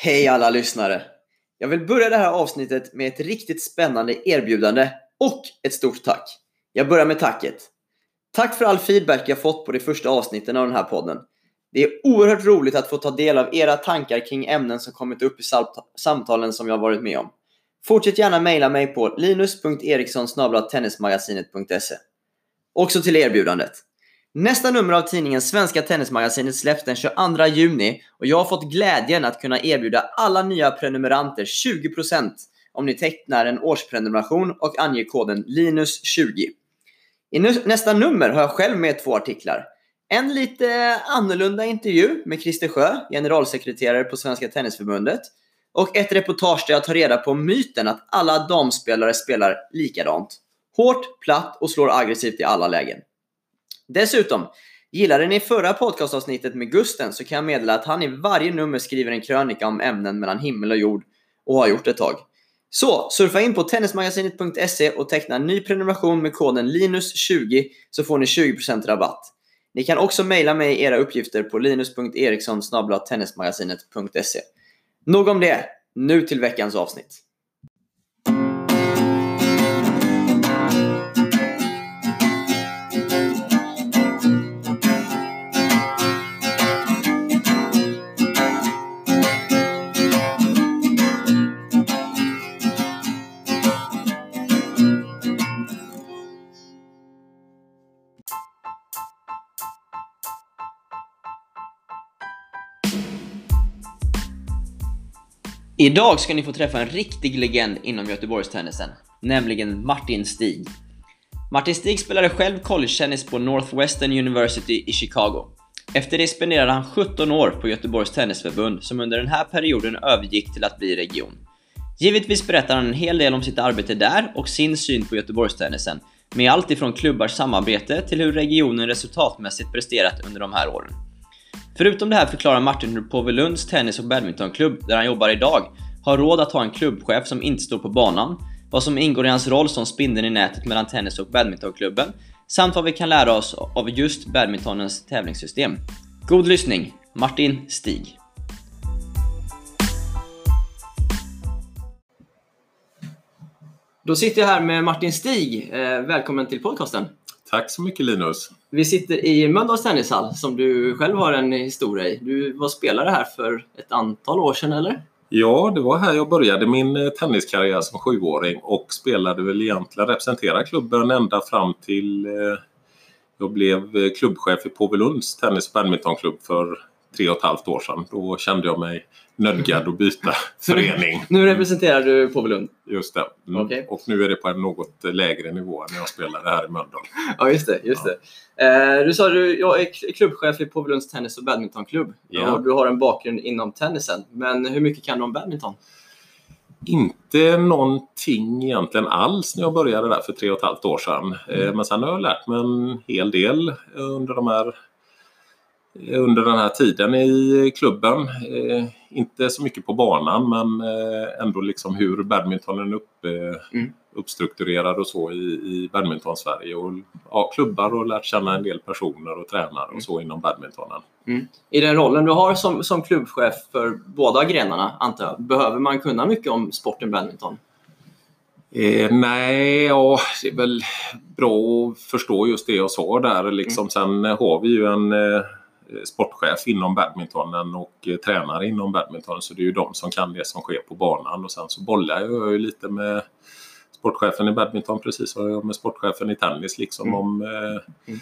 Hej alla lyssnare! Jag vill börja det här avsnittet med ett riktigt spännande erbjudande och ett stort tack. Jag börjar med tacket. Tack för all feedback jag fått på de första avsnitten av den här podden. Det är oerhört roligt att få ta del av era tankar kring ämnen som kommit upp i samtalen som jag varit med om. Fortsätt gärna mejla mig på linus.eriksson tennismagasinet.se Också till erbjudandet. Nästa nummer av tidningen Svenska Tennismagasinet släpps den 22 juni och jag har fått glädjen att kunna erbjuda alla nya prenumeranter 20% om ni tecknar en årsprenumeration och anger koden LINUS20. I nästa nummer har jag själv med två artiklar. En lite annorlunda intervju med Christer Sjö, generalsekreterare på Svenska Tennisförbundet. Och ett reportage där jag tar reda på myten att alla damspelare spelar likadant. Hårt, platt och slår aggressivt i alla lägen. Dessutom, gillade ni förra podcastavsnittet med Gusten så kan jag meddela att han i varje nummer skriver en krönika om ämnen mellan himmel och jord och har gjort ett tag. Så surfa in på tennismagasinet.se och teckna en ny prenumeration med koden LINUS20 så får ni 20% rabatt. Ni kan också mejla mig era uppgifter på linus.eriksson tennismagasinet.se. Nog om det, nu till veckans avsnitt. Idag ska ni få träffa en riktig legend inom Göteborgstennisen, nämligen Martin Stig. Martin Stig spelade själv collegetennis på Northwestern University i Chicago. Efter det spenderade han 17 år på Göteborgs Tennisförbund som under den här perioden övergick till att bli region. Givetvis berättar han en hel del om sitt arbete där och sin syn på Göteborgstennisen, med allt ifrån klubbars samarbete till hur regionen resultatmässigt presterat under de här åren. Förutom det här förklarar Martin hur Påvelunds tennis och badmintonklubb, där han jobbar idag, har råd att ha en klubbchef som inte står på banan, vad som ingår i hans roll som spindeln i nätet mellan tennis och badmintonklubben, samt vad vi kan lära oss av just badmintonens tävlingssystem. God lyssning! Martin Stig Då sitter jag här med Martin Stig. Eh, välkommen till podcasten. Tack så mycket Linus. Vi sitter i Mölndals tennishall som du själv har en historia i. Du var spelare här för ett antal år sedan eller? Ja, det var här jag började min eh, tenniskarriär som sjuåring och spelade väl egentligen, representerade klubben ända fram till eh, jag blev eh, klubbchef i Påvelunds tennis och badmintonklubb för tre och ett halvt år sedan. Då kände jag mig nödgad att byta förening. nu representerar du Påvelund? Just det. Mm. Okay. Och nu är det på en något lägre nivå än jag spelade här i Mölndal. Ja, just det. Just ja. det. Eh, du sa att jag är klubbchef i Påvelunds tennis och badmintonklubb. Ja. Och du har en bakgrund inom tennisen. Men hur mycket kan du om badminton? Inte någonting egentligen alls när jag började där för tre och ett halvt år sedan. Eh, mm. Men sen har jag lärt mig en hel del under de här under den här tiden i klubben. Eh, inte så mycket på banan men eh, ändå liksom hur badmintonen upp, eh, mm. uppstrukturerad och så i, i badminton-Sverige. Och, ja, klubbar och lärt känna en del personer och tränare och mm. så inom badmintonen. Mm. I den rollen du har som, som klubbchef för båda grenarna, antar jag, behöver man kunna mycket om sporten badminton? Eh, nej, ja, det är väl bra att förstå just det jag sa där. Liksom, mm. Sen har vi ju en sportchef inom badmintonen och eh, tränare inom badminton. Så det är ju de som kan det som sker på banan. Och sen så bollar jag ju lite med sportchefen i badminton precis som jag med sportchefen i tennis. Liksom mm. om, eh, mm.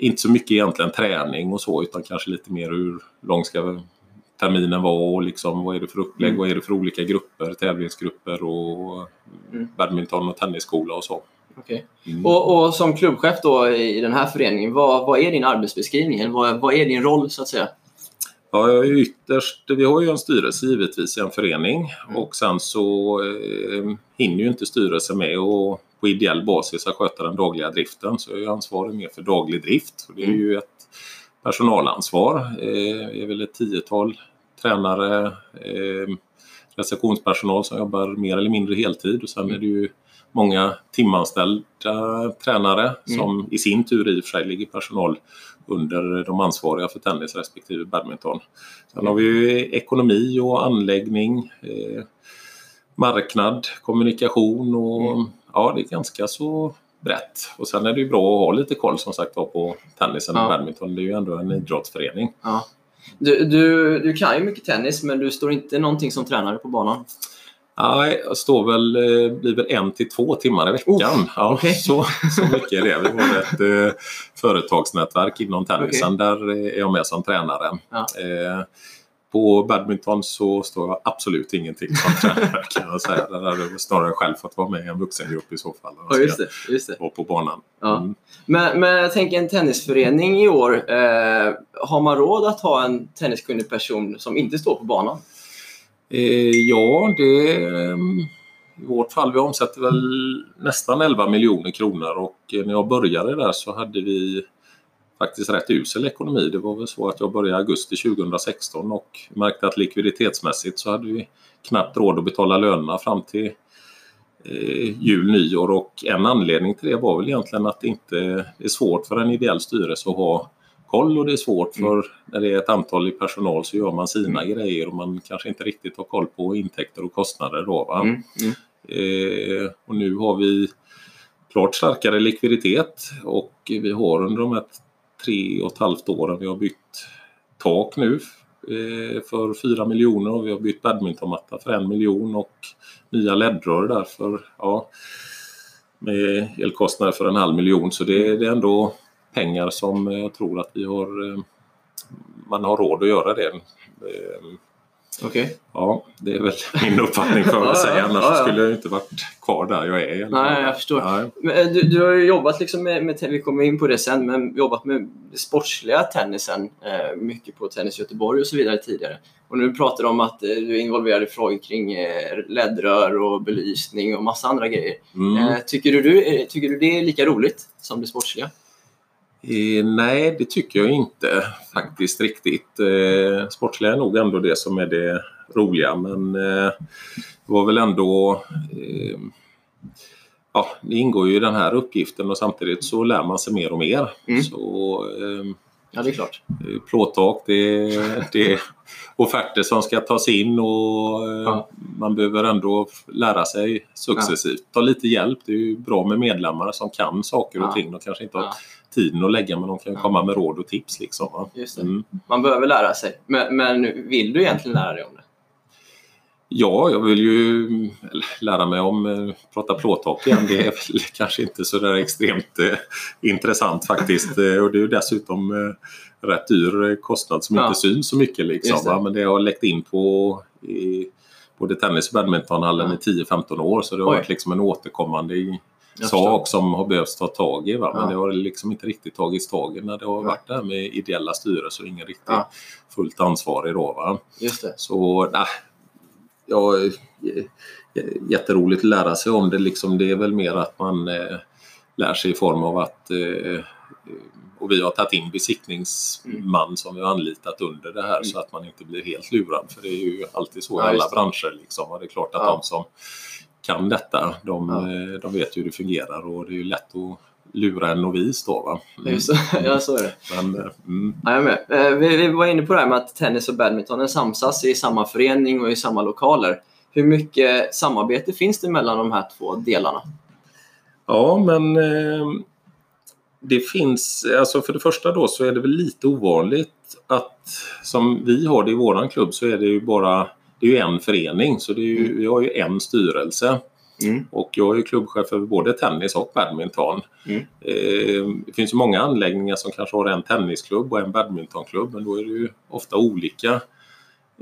Inte så mycket egentligen träning och så utan kanske lite mer hur lång ska terminen vara och liksom, vad är det för upplägg, mm. vad är det för olika grupper, tävlingsgrupper och mm. badminton och tennisskola och så. Okay. Mm. Och, och, som klubbchef då i den här föreningen, vad, vad är din arbetsbeskrivning? Vad, vad är din roll så att säga? Ja, ytterst, vi har ju en styrelse givetvis i en förening mm. och sen så eh, hinner ju inte styrelsen med och på ideell basis att sköta den dagliga driften. Så jag är ansvarig mer för daglig drift. Och det är mm. ju ett personalansvar. Eh, det är väl ett tiotal tränare, eh, receptionspersonal som jobbar mer eller mindre heltid och sen mm. är det ju många timanställda tränare som i sin tur i och för sig ligger personal under de ansvariga för tennis respektive badminton. Sen har vi ju ekonomi och anläggning, eh, marknad, kommunikation och ja, det är ganska så brett. Och sen är det ju bra att ha lite koll som sagt på tennisen och Ja. badminton. Det är ju ändå en idrottsförening. Ja. Du, du, du kan ju mycket tennis, men du står inte någonting som tränare på banan. Nej, jag står väl, eh, blir väl en till två timmar i veckan. Uff, ja, okej. så, så mycket är det. Vi har ett eh, företagsnätverk inom tennisen. Där eh, är jag med som tränare. Ja. Eh, på badminton så står jag absolut ingenting som tränare kan jag säga. Där hade jag snarare själv fått vara med i en vuxengrupp i så fall. jag ska det. Just det. På banan. Ja. Mm. Men, men jag tänker en tennisförening i år. Eh, har man råd att ha en tenniskunnig person som inte står på banan? Eh, ja, det... Ehm, I vårt fall, vi omsätter väl nästan 11 miljoner kronor och eh, när jag började där så hade vi faktiskt rätt usel ekonomi. Det var väl så att jag började i augusti 2016 och märkte att likviditetsmässigt så hade vi knappt råd att betala lönerna fram till eh, jul, nyår och en anledning till det var väl egentligen att det inte är svårt för en ideell styrelse att ha koll och det är svårt för när det är ett antal i personal så gör man sina grejer och man kanske inte riktigt har koll på intäkter och kostnader. Då? Mm. Mm. Eh, och nu har vi klart starkare likviditet och vi har under de här tre och ett halvt åren vi har bytt tak nu eh, för 4 miljoner och vi har bytt badmintonmatta för en miljon och nya ledrör där för ja, med elkostnader för en halv miljon så det, det är ändå pengar som jag tror att vi har eh, man har råd att göra det. Eh, Okej. Ja, det är väl min uppfattning väl Ja, säga. Annars ja, ja. skulle jag inte varit kvar där jag är. Nej, jag förstår. Nej. Men, eh, Du, du har ju jobbat liksom med, med, vi kommer in på det sen, men jobbat med sportsliga tennisen eh, mycket på Tennis Göteborg och så vidare tidigare. Och nu pratar du om att eh, du är involverad i frågor kring eh, ledrör och belysning och massa andra grejer. Mm. Tycker, du, tycker du det är lika roligt som det sportsliga? Eh, nej, det tycker jag inte faktiskt riktigt. Eh, sportsliga är nog ändå det som är det roliga men eh, det var väl ändå eh, Ja, det ingår ju i den här uppgiften och samtidigt så lär man sig mer och mer. Mm. Så eh, Ja, det är klart. Eh, plåttak, det, det är offerter som ska tas in och eh, Ja. man behöver ändå lära sig successivt. Ta lite hjälp, det är ju bra med medlemmar som kan saker och Ja. ting och kanske inte har Ja. tiden att lägga men de kan Ja. komma med råd och tips. Liksom, va? Just det. Mm. Man behöver lära sig. Men, men vill du egentligen lära dig om det? Ja, jag vill ju lära mig om eh, prata plåttak igen. Det är väl kanske inte så där extremt eh, intressant faktiskt. Eh, och det är ju dessutom eh, rätt dyr kostnad som Ja. inte syns så mycket. Liksom, det. Men det har läckt in på i både tennis och badmintonhallen Ja. i 10-15 år så det har Oj. varit liksom en återkommande i- sak som har behövts ta tag i. Va? Men Ja. det har liksom inte riktigt tagits tag i när det har varit det här med ideella styrelser och ingen riktigt Ja. fullt ansvarig då. Va? Just det. Så nej, ja, eh, jätteroligt att lära sig om det. Liksom, det är väl mer att man eh, lär sig i form av att eh, och vi har tagit in besiktningsman som vi har anlitat under det här Mm. så att man inte blir helt lurad. För det är ju alltid så i Ja, alla branscher. Liksom. Och det är klart att Ja. de som kan detta, de, Ja. eh, de vet hur det fungerar och det är ju lätt att lura en novis då. Va? Mm. Just. Ja, så är det. Men, eh, mm. Ja, jag med. Eh, Vi, vi var inne på det här med att tennis och badminton samsas i samma förening och i samma lokaler. Hur mycket samarbete finns det mellan de här två delarna? Ja, men eh, det finns, alltså för det första då så är det väl lite ovanligt att som vi har det i våran klubb så är det ju bara, det är en förening så det är ju, Mm. vi har ju en styrelse. Mm. Och jag är klubbchef över både tennis och badminton. Mm. Eh, det finns ju många anläggningar som kanske har en tennisklubb och en badmintonklubb men då är det ju ofta olika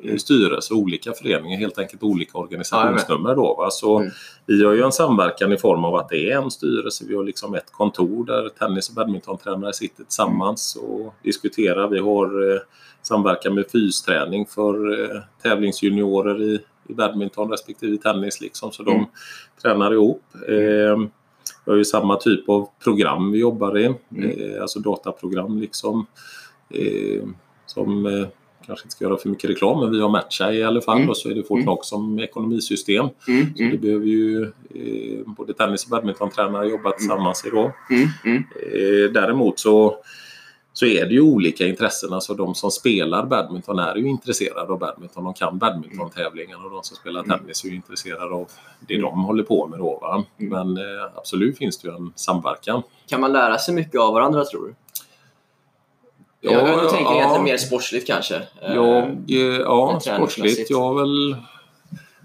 eh, styrelser, olika föreningar, helt enkelt olika organisationsnummer. Då, va? Så Mm. vi har ju en samverkan i form av att det är en styrelse. Vi har liksom ett kontor där tennis och badmintontränare sitter tillsammans och diskuterar. Vi har eh, samverkan med fysträning för eh, tävlingsjuniorer i, i badminton respektive tennis. Liksom, så de Mm. tränar ihop. Eh, vi har ju samma typ av program vi jobbar i, Mm. eh, alltså dataprogram liksom. Eh, som eh, kanske inte ska göra för mycket reklam, men vi har Matcha i alla fall Mm. och så är det Fortnox som ekonomisystem. Mm, Så det mm, behöver ju eh, både tennis och badmintontränare jobba tillsammans i då. mm, mm. Eh, däremot så, så är det ju olika intressen. Alltså de som spelar badminton är ju intresserade av badminton. De kan badmintontävlingarna och de som spelar Mm. tennis är ju intresserade av det Mm. de håller på med. Då, va? Mm. Men eh, absolut finns det ju en samverkan. Kan man lära sig mycket av varandra tror du? Ja, jag, tänker ja. egentligen mer sportsligt kanske. Eh, Jag, eh, ja, sportsligt. Jag väl...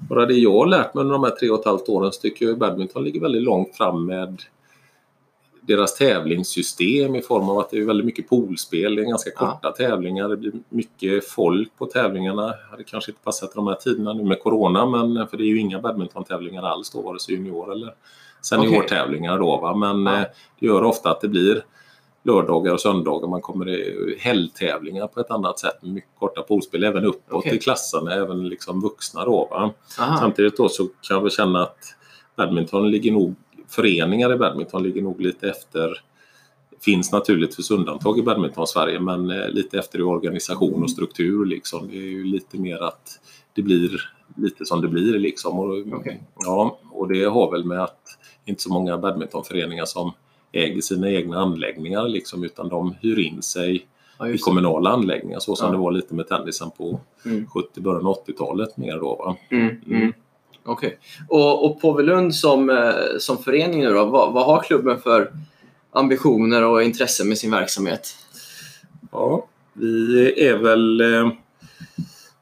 Bara det jag har lärt mig under de här tre och ett halvt åren så tycker jag badminton ligger väldigt långt fram med deras tävlingssystem i form av att det är väldigt mycket poolspel. Det är ganska Ja. korta tävlingar. Det blir mycket folk på tävlingarna. Det kanske inte passat de här tiderna nu med Corona, men för det är ju inga badmintontävlingar alls då, vare sig junior eller seniortävlingar då. Va? Men Ja. eh, det gör ofta att det blir lördagar och söndagar. Man kommer i helgtävlingar på ett annat sätt mycket korta poolspel, även uppåt Okej. i klasserna, även liksom vuxna då. Samtidigt då så kan jag väl känna att badminton ligger nog, föreningar i badminton ligger nog lite efter finns naturligtvis undantag i badminton-Sverige men eh, lite efter i organisation och struktur liksom. Det är ju lite mer att det blir lite som det blir liksom. Och, Okej. ja, och det har väl med att inte så många badmintonföreningar som äger sina egna anläggningar liksom, utan de hyr in sig Ja, i just det. kommunala anläggningar så som Ja. det var lite med tennisen på Mm. 70 början av 80-talet mer då. Va? Mm, mm. Okej. Och, och Påvelund som, eh, som förening nu då, vad, vad har klubben för ambitioner och intressen med sin verksamhet? Ja, vi är väl... Eh,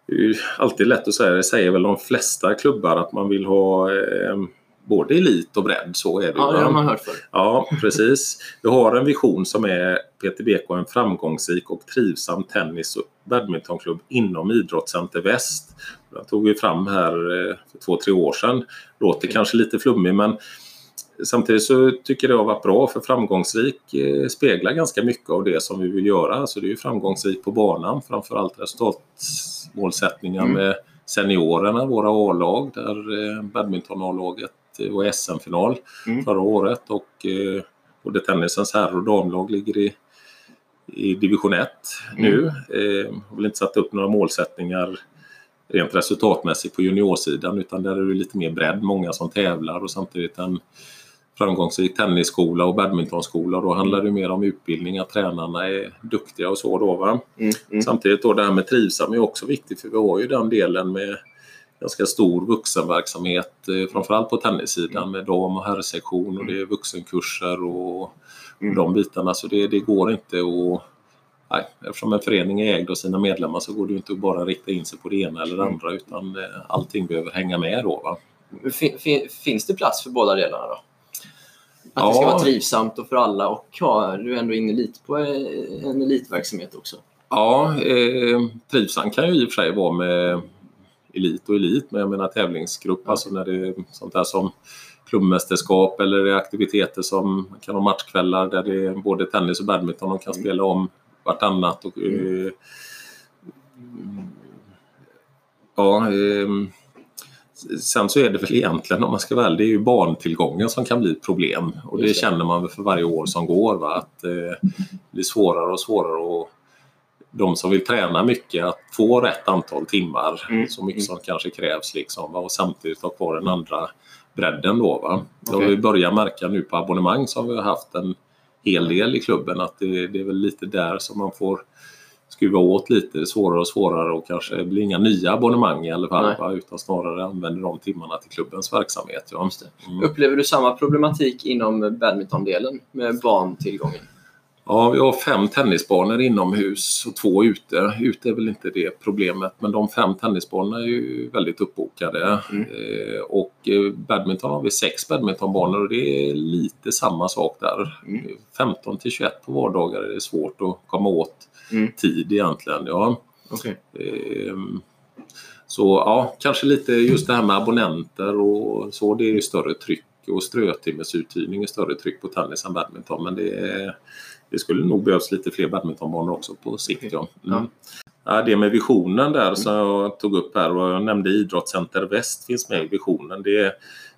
det är ju alltid lätt att säga det, säger väl de flesta klubbar att man vill ha eh, både elit och bredd, så är det Ja, det har man hört förr. Ja, precis. Vi har en vision som är PTBK, en framgångsrik och trivsam tennis och badmintonklubb inom Idrottscenter Väst. Den tog vi fram här eh, för två, tre år sedan. Låter Okej. kanske lite flummig men samtidigt så tycker jag det har varit bra för framgångsrik eh, speglar ganska mycket av det som vi vill göra. Så det är ju framgångsrikt på banan, framförallt resultatmålsättningar Mm. med seniorerna, våra A-lag, där eh, badminton-A-laget var SM-final Mm. förra året och eh, både tennisens herr och damlag ligger i, i division 1 nu. Eh, har väl inte satt upp några målsättningar rent resultatmässigt på juniorsidan utan där är det lite mer bredd, många som tävlar och samtidigt en framgångsrik tennisskola och badmintonskola. Och då handlar det mer om utbildning, att tränarna är duktiga och så då. Va? Mm, mm. Samtidigt då det här med trivsam är också viktigt för vi har ju den delen med ganska stor vuxenverksamhet, eh, framförallt på tennissidan med dam och herrsektion och det är vuxenkurser och, Mm. de bitarna. Så det, det går inte att... Nej, eftersom en förening är ägd av sina medlemmar så går det inte att bara rikta in sig på det ena eller det Mm. andra utan eh, allting behöver hänga med då. Va? Fin, fin, finns det plats för båda delarna då? Att det Ja. ska vara trivsamt och för alla och ja, du är ändå inne lite på eh, en elitverksamhet också. Ja, eh, trivsam kan ju i och för sig vara med elit och elit, men jag menar tävlingsgrupp, Ja. alltså när det är sånt där som klubbmästerskap eller det är aktiviteter som kan ha matchkvällar där det är både tennis och badminton de kan Mm. spela om vartannat. Och, Mm. eh, ja, ehm, Sen så är det väl egentligen, om man ska väl, det är ju barntillgången som kan bli problem. Och det, känner man väl för varje år som går. Va? Att eh, det blir svårare och svårare och de som vill träna mycket att få rätt antal timmar, Mm. så mycket Mm. som kanske krävs liksom, va? och samtidigt ha kvar den andra bredden då. Va? Det har Okej. vi börjat märka nu på abonnemang som vi har haft en hel del i klubben att det, det är väl lite där som man får skruva åt lite svårare och svårare och kanske det blir inga nya abonnemang i alla fall va? utan snarare använder de timmarna till klubbens verksamhet. Ja. Det. Mm. Upplever du samma problematik inom badmintondelen med bantillgången? Ja, vi har fem tennisbanor inomhus och två ute. Ute är väl inte det problemet, men de fem tennisbanorna är ju väldigt uppbokade. Mm. Eh, och eh, badminton har vi sex badmintonbanor och det är lite samma sak där. Mm. 15 till 21 på vardagar är det svårt att komma åt Mm. tid egentligen. Ja. Okej. Ehm, Så ja, kanske lite just det här med abonnenter och så. Det är ju större tryck och strötimmesuthyrning är större tryck på tennis än badminton. Men det, är, det skulle nog behövas lite fler badmintonbanor också på sikt. Ja. Mm. Ja, det med visionen där som jag tog upp här och jag nämnde Idrottscenter Väst finns med i visionen. Det,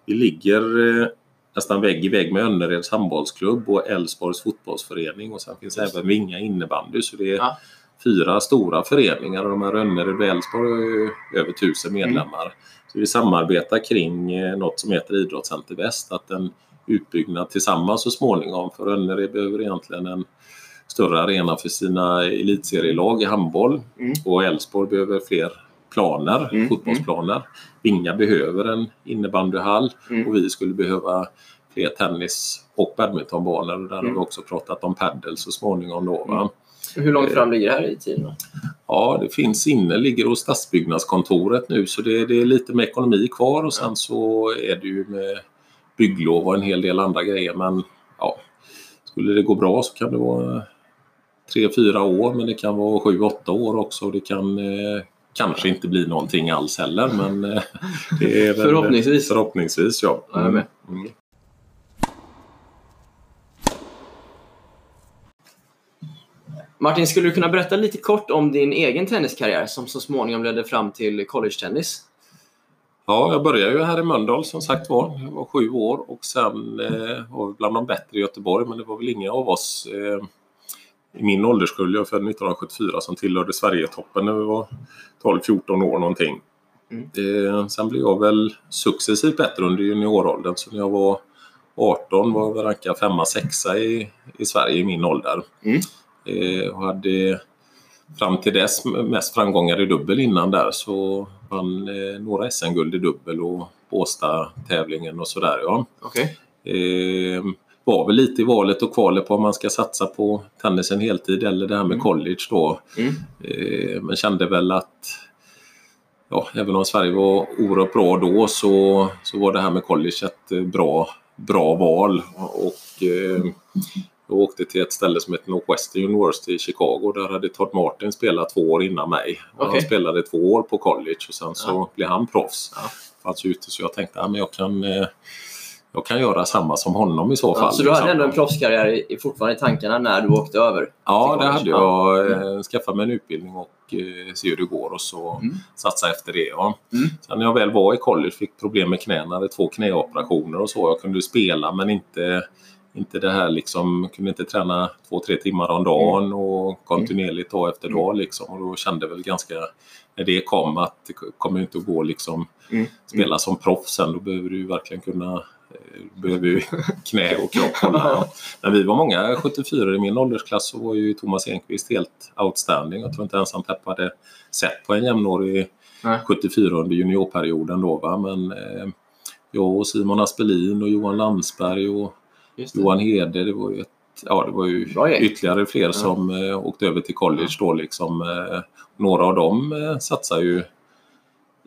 vi ligger eh, nästan vägg i vägg med Önnereds handbollsklubb och Älvsborgs fotbollsförening och sen finns Just även Vinga innebandy. Så det är Ja. fyra stora föreningar och de här Önnered och Älvsborg har över tusen medlemmar. Mm. Så vi samarbetar kring eh, något som heter Idrottscenter Väst, att en utbyggnad tillsammans så småningom. För Önnered behöver egentligen en större arena för sina elitserielag i handboll mm. och Elfsborg behöver fler planer, mm. fotbollsplaner. Vinga behöver en innebandyhall mm. och vi skulle behöva fler tennis och badmintonbanor. Och där har vi mm. också pratat om padel så småningom. Då? Mm. Hur långt fram ligger det här i tiden? Ja, det finns inne, ligger hos stadsbyggnadskontoret nu så det, det, är lite med ekonomi kvar och sen så är det ju med bygglov och en hel del andra grejer men ja, skulle det gå bra så kan det vara tre, fyra år men det kan vara sju, åtta år också. Det kan eh, kanske inte bli någonting alls heller men eh, det är förhoppningsvis. förhoppningsvis ja. Mm. Mm. Martin, skulle du kunna berätta lite kort om din egen tenniskarriär som så småningom ledde fram till college-tennis? Ja, jag började ju här i Mölndal som sagt var. Jag var sju år och sen eh, var vi bland de bättre i Göteborg men det var väl ingen av oss eh, i min ålderskull, jag är född 1974, som tillhörde Sverigetoppen när vi var 12-14 år någonting. Mm. Eh, sen blev jag väl successivt bättre under junioråldern så när jag var 18 var jag rankad 5-6 i, i Sverige i min ålder. Mm. Eh, och hade fram till dess mest framgångar i dubbel innan där så vann eh, några SM-guld i dubbel och Båstad-tävlingen och sådär. Ja. Okay. Eh, var väl lite i valet och kvalet på om man ska satsa på tennisen heltid eller det här med mm. college då. Mm. Eh, men kände väl att ja, även om Sverige var oerhört bra då så, så var det här med college ett eh, bra, bra val. Och, eh, jag åkte till ett ställe som heter Northwestern University i Chicago. Där hade Todd Martin spelat två år innan mig. Okay. Han spelade två år på college och sen så ja. blev han proffs. Ja. Alltså ute, så jag tänkte att ja, jag kan eh, jag kan göra samma som honom i så fall. Ja, så du hade liksom. ändå en proffskarriär fortfarande i tankarna när du åkte över? Ja, det hade jag. Mm. Skaffat mig en utbildning och eh, se hur det går och så mm. satsa efter det. Ja. Mm. Sen när jag väl var i college fick problem med knäna, hade två knäoperationer och så. Jag kunde spela men inte inte det här liksom, kunde inte träna två, tre timmar om dagen mm. och kontinuerligt dag efter mm. dag liksom. Och då kände väl ganska, när det kom, att det kommer inte att gå liksom mm. spela som proffs sen. Då behöver du verkligen kunna Eh, behöver ju knä och kropp hålla. När vi var många 74 i min åldersklass så var ju Thomas Enqvist helt outstanding. Jag tror inte ens han Pepp hade sett på en jämnårig Nej. 74 under juniorperioden då. Va? Men eh, jag och Simon Aspelin och Johan Landsberg och Johan Hede, det var ju, ett, ja, det var ju ytterligare fler ja. som eh, åkte över till college då liksom. Eh, några av dem eh, satsar ju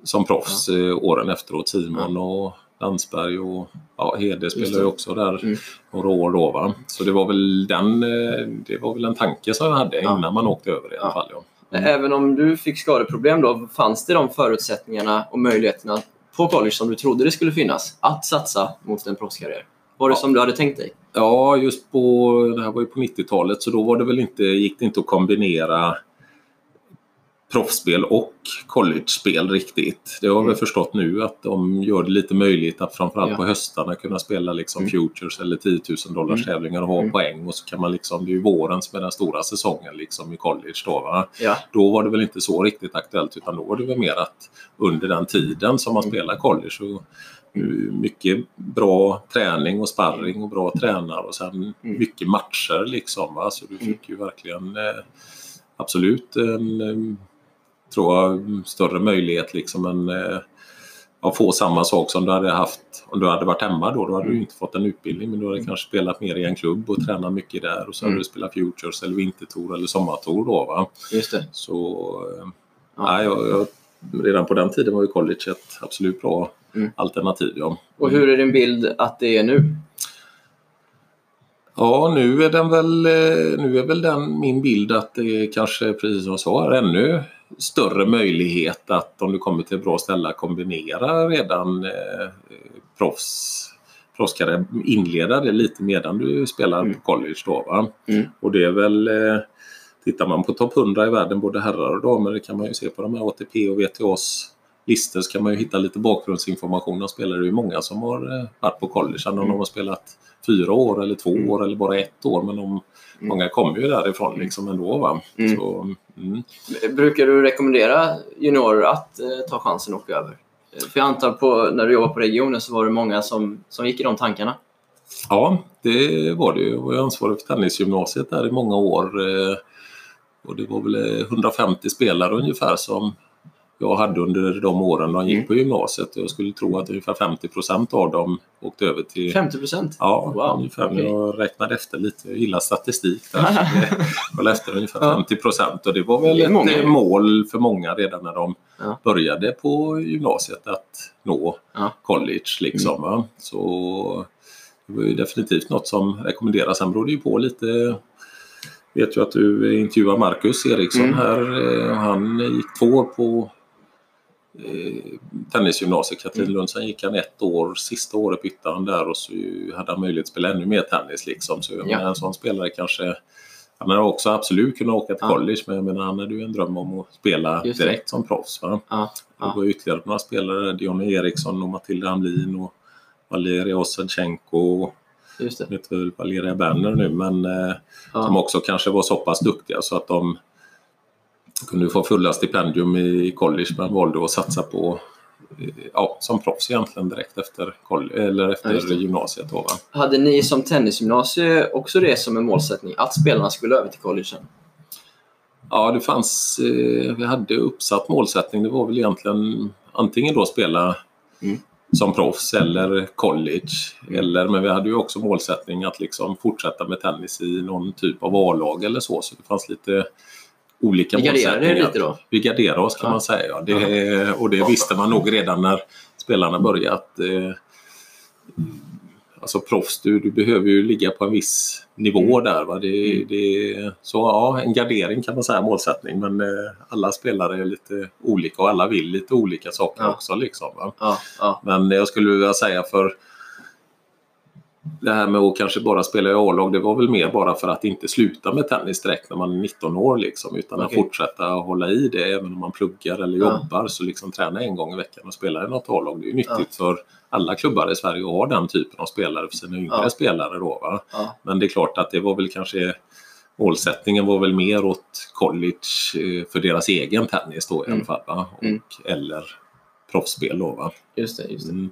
som proffs ja. Eh, åren efteråt. Simon och Landsberg och ja, Hede spelade ju också där mm. några år då. Va? Så det var väl den, eh, det var väl en tanke som jag hade ja. innan man åkte över i alla fall. Mm. Även om du fick skadeproblem då, fanns det de förutsättningarna och möjligheterna på college som du trodde det skulle finnas att satsa mot en proffskarriär? Var det ja. som du hade tänkt dig? Ja, just på, det här var ju på 90-talet så då var det väl inte, gick det inte att kombinera proffsspel och college-spel riktigt. Det har mm. vi förstått nu att de gör det lite möjligt att framförallt ja. på höstarna kunna spela liksom mm. futures eller 10 000 dollars mm. tävlingar och ha mm. poäng och så kan man liksom, det är ju våren som är den stora säsongen liksom i college då. Ja. Då var det väl inte så riktigt aktuellt utan då var det väl mer att under den tiden som man mm. spelar college så mycket bra träning och sparring och bra tränare och sen mm. mycket matcher liksom. Va? Så du fick ju verkligen eh, absolut en tror jag, större möjlighet liksom än eh, att få samma sak som du hade haft om du hade varit hemma då. Då hade du inte fått en utbildning men du hade mm. kanske spelat mer i en klubb och tränat mycket där och så mm. hade du spelat Futures eller Vintertour eller Sommartour då. Va? Just det. Så eh, ja. nej, jag, jag, redan på den tiden var ju college ett absolut bra mm. alternativ. Ja. Och hur är din bild att det är nu? Ja, nu är den väl, eh, nu är väl den min bild att det kanske, precis som jag sa, är ännu större möjlighet att om du kommer till ett bra ställe kombinera redan eh, proffs proffskarriär, inleda det lite medan du spelar mm. på college då. Mm. Och det är väl eh, Tittar man på topp 100 i världen, både herrar och damer, det kan man ju se på de här ATP och WTAs listor så kan man ju hitta lite bakgrundsinformation om spelare. Det är ju många som har eh, varit på college, om de har spelat fyra år eller två Mm. år eller bara ett år. Men de, många kommer ju därifrån liksom ändå. Va? Mm. Så, mm. Brukar du rekommendera juniorer att eh, ta chansen och åka över? Eh, För jag antar på, när du jobbade på regionen så var det många som, som gick i de tankarna. Ja, det var det ju. Jag var ansvarig för tennisgymnasiet där i många år. eh, Och det var väl eh, 150 spelare ungefär som jag hade under de åren de gick Mm. på gymnasiet. Och Jag skulle tro att ungefär 50 procent av dem åkte över till 50 procent? Ja, Wow, ungefär. okej. Jag räknade efter lite. Jag gillar statistik där. Jag efter ungefär Ja. 50 procent och det var väl Det ett eh, mål för många redan när de Ja. började på gymnasiet att nå Ja. college. Liksom, va? Så det var ju definitivt något som rekommenderas. Sen beror det ju på lite vet ju att du intervjuar Marcus Eriksson Mm. här. Eh, Han gick två år på eh, tennisgymnasiet Katrinlund. Sen gick han ett år, sista året bytte han där och så hade han möjlighet att spela ännu mer tennis. Liksom. Så Ja. en sån spelare kanske han hade också absolut kunnat åka till Ja. college men jag menar, han hade ju en dröm om att spela det. direkt som proffs. Va? Ja, Det ja. var ytterligare några spelare, Dion Eriksson och Matilda Hamlin och Valeria Osadchenko just det. jag vet väl Valeria Berner nu, men eh, som också kanske var så pass duktiga så att de kunde få fulla stipendium i college men valde att satsa på ja, som proffs egentligen direkt efter, eller efter Ja, gymnasiet. Då, va? Hade ni som tennisgymnasie också det som en målsättning? Att spelarna skulle över till collegen? Ja, det fanns, eh, vi hade uppsatt målsättning. Det var väl egentligen antingen då spela Mm. som proffs eller college. Mm. Eller, men vi hade ju också målsättning att liksom fortsätta med tennis i någon typ av A-lag eller så. Så det fanns lite olika målsättningar. lite då? Vi garderade oss kan Ja. man säga. Ja. Det, och det visste man nog redan när spelarna började. Att, eh, alltså proffs, du, du behöver ju ligga på en viss nivå Mm. där. Va? Det, det, så ja, en gardering kan man säga målsättning. Men eh, alla spelare är lite olika och alla vill lite olika saker Ja. också. Liksom? Ja, ja. Men jag skulle vilja säga för det här med att kanske bara spela i A-lag, det var väl mer bara för att inte sluta med tennis direkt när man är 19 år. Liksom, utan Okej. att fortsätta hålla i det även om man pluggar eller Ja. jobbar. Så liksom träna en gång i veckan och spela i något A-lag. Det är ju nyttigt för alla klubbar i Sverige att ha den typen av spelare för sina yngre Ja. spelare. Då, ja. Men det är klart att det var väl kanske Målsättningen var väl mer åt college eh, för deras egen tennis då i Mm. alla fall. Va? Och, Mm. Eller proffsspel då. Va? Just det. Just det. Mm.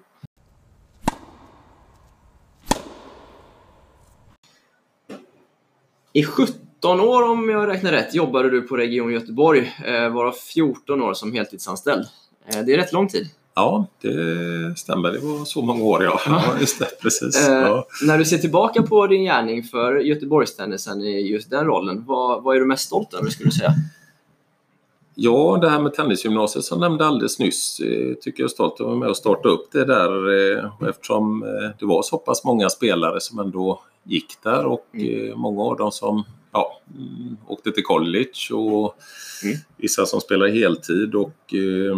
I 17 år, om jag räknar rätt, jobbade du på Region Göteborg, eh, varav 14 år som heltidsanställd. Eh, det är rätt lång tid. Ja, det stämmer. Det var så många år ja. Ja. just det, precis. Eh, Ja. När du ser tillbaka på din gärning för Göteborgstennisen i just den rollen, vad, vad är du mest stolt över skulle du säga? ja, det här med tennisgymnasiet som jag nämnde alldeles nyss tycker jag är stolt att vara med och starta upp det där. Eftersom det var så pass många spelare som ändå gick där och Mm. eh, många av dem som ja, mm, åkte till college och Mm. vissa som spelar heltid. och eh,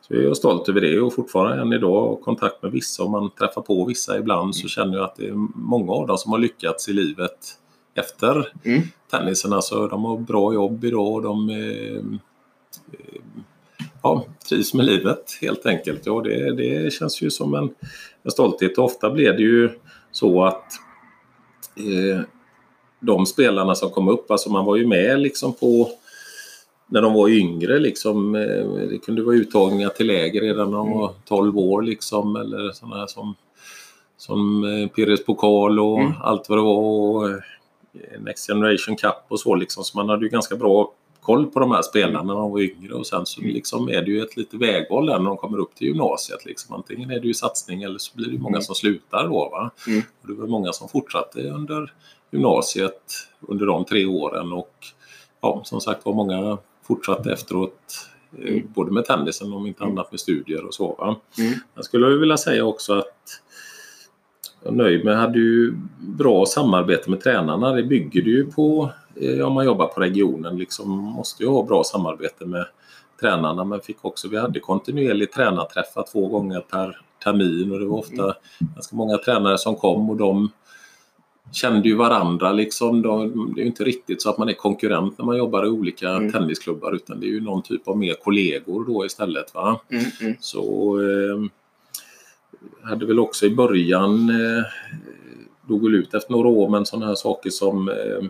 så är jag stolt över det och fortfarande än idag har kontakt med vissa. Om man träffar på vissa ibland så känner jag att det är många av dem som har lyckats i livet efter Mm. tennisen. Alltså, de har bra jobb idag och de eh, eh, ja, trivs med livet helt enkelt. Ja, det, det känns ju som en, en stolthet. Och ofta blir det ju så att eh, de spelarna som kom upp, alltså man var ju med liksom på när de var yngre liksom, eh, det kunde vara uttagningar till läger redan när de Mm. var 12 år liksom eller sådana som, som eh, Pires pokal och Mm. allt vad det var och eh, Next Generation Cup och så liksom. Så man hade ju ganska bra koll på de här spelarna när de var yngre och sen så Mm. liksom är det ju ett lite vägval där när de kommer upp till gymnasiet. Liksom. Antingen är det ju satsning eller så blir det många Mm. som slutar då. Va? Mm. Och det var många som fortsatte under gymnasiet under de tre åren och ja, som sagt var många fortsatte efteråt eh, Mm. både med tennisen och om inte Mm. annat med studier och så. Va? Mm. Jag skulle vilja säga också att jag är nöjd med, hade ju bra samarbete med tränarna. Det bygger det ju på, om man jobbar på regionen, liksom måste ju ha bra samarbete med tränarna. Men fick också, vi hade kontinuerligt tränarträffar två gånger per termin och det var ofta Mm. ganska många tränare som kom och de kände ju varandra liksom. De, det är ju inte riktigt så att man är konkurrent när man jobbar i olika Mm. tennisklubbar utan det är ju någon typ av mer kollegor då istället. Va? Mm, mm. Så eh, hade väl också i början eh, dog väl ut efter några år men sådana här saker som eh,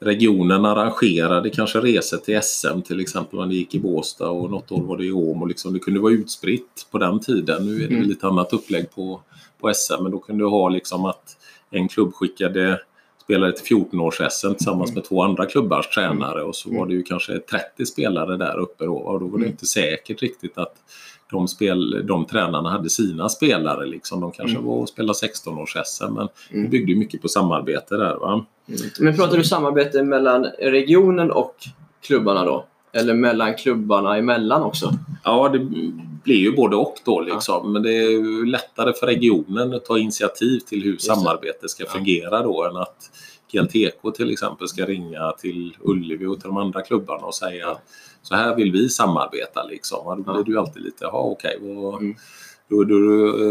regionen arrangerade kanske resor till SM till exempel när det gick i Båstad och något år var det i Åmo. Liksom, det kunde vara utspritt på den tiden. Nu är det Mm. lite annat upplägg på, på SM men då kunde du ha liksom att en klubb skickade spelare till 14-års-SM tillsammans med två andra klubbars tränare och så var det ju kanske 30 spelare där uppe då och då var det Mm. inte säkert riktigt att de, spel, de tränarna hade sina spelare. Liksom. De kanske Mm. var och spelade 16-års-SM men Mm. det byggde mycket på samarbete där. Va? Mm. Men pratar du samarbete mellan regionen och klubbarna då? Eller mellan klubbarna emellan också? Ja, det blir ju både och då liksom. Men det är lättare för regionen att ta initiativ till hur samarbetet ska Ja. fungera då än att GLTK till exempel ska ringa till Ullevi och till de andra klubbarna och säga Ja. Så här vill vi samarbeta liksom. Då blir du alltid lite, ja okej, vad- Mm. då, då,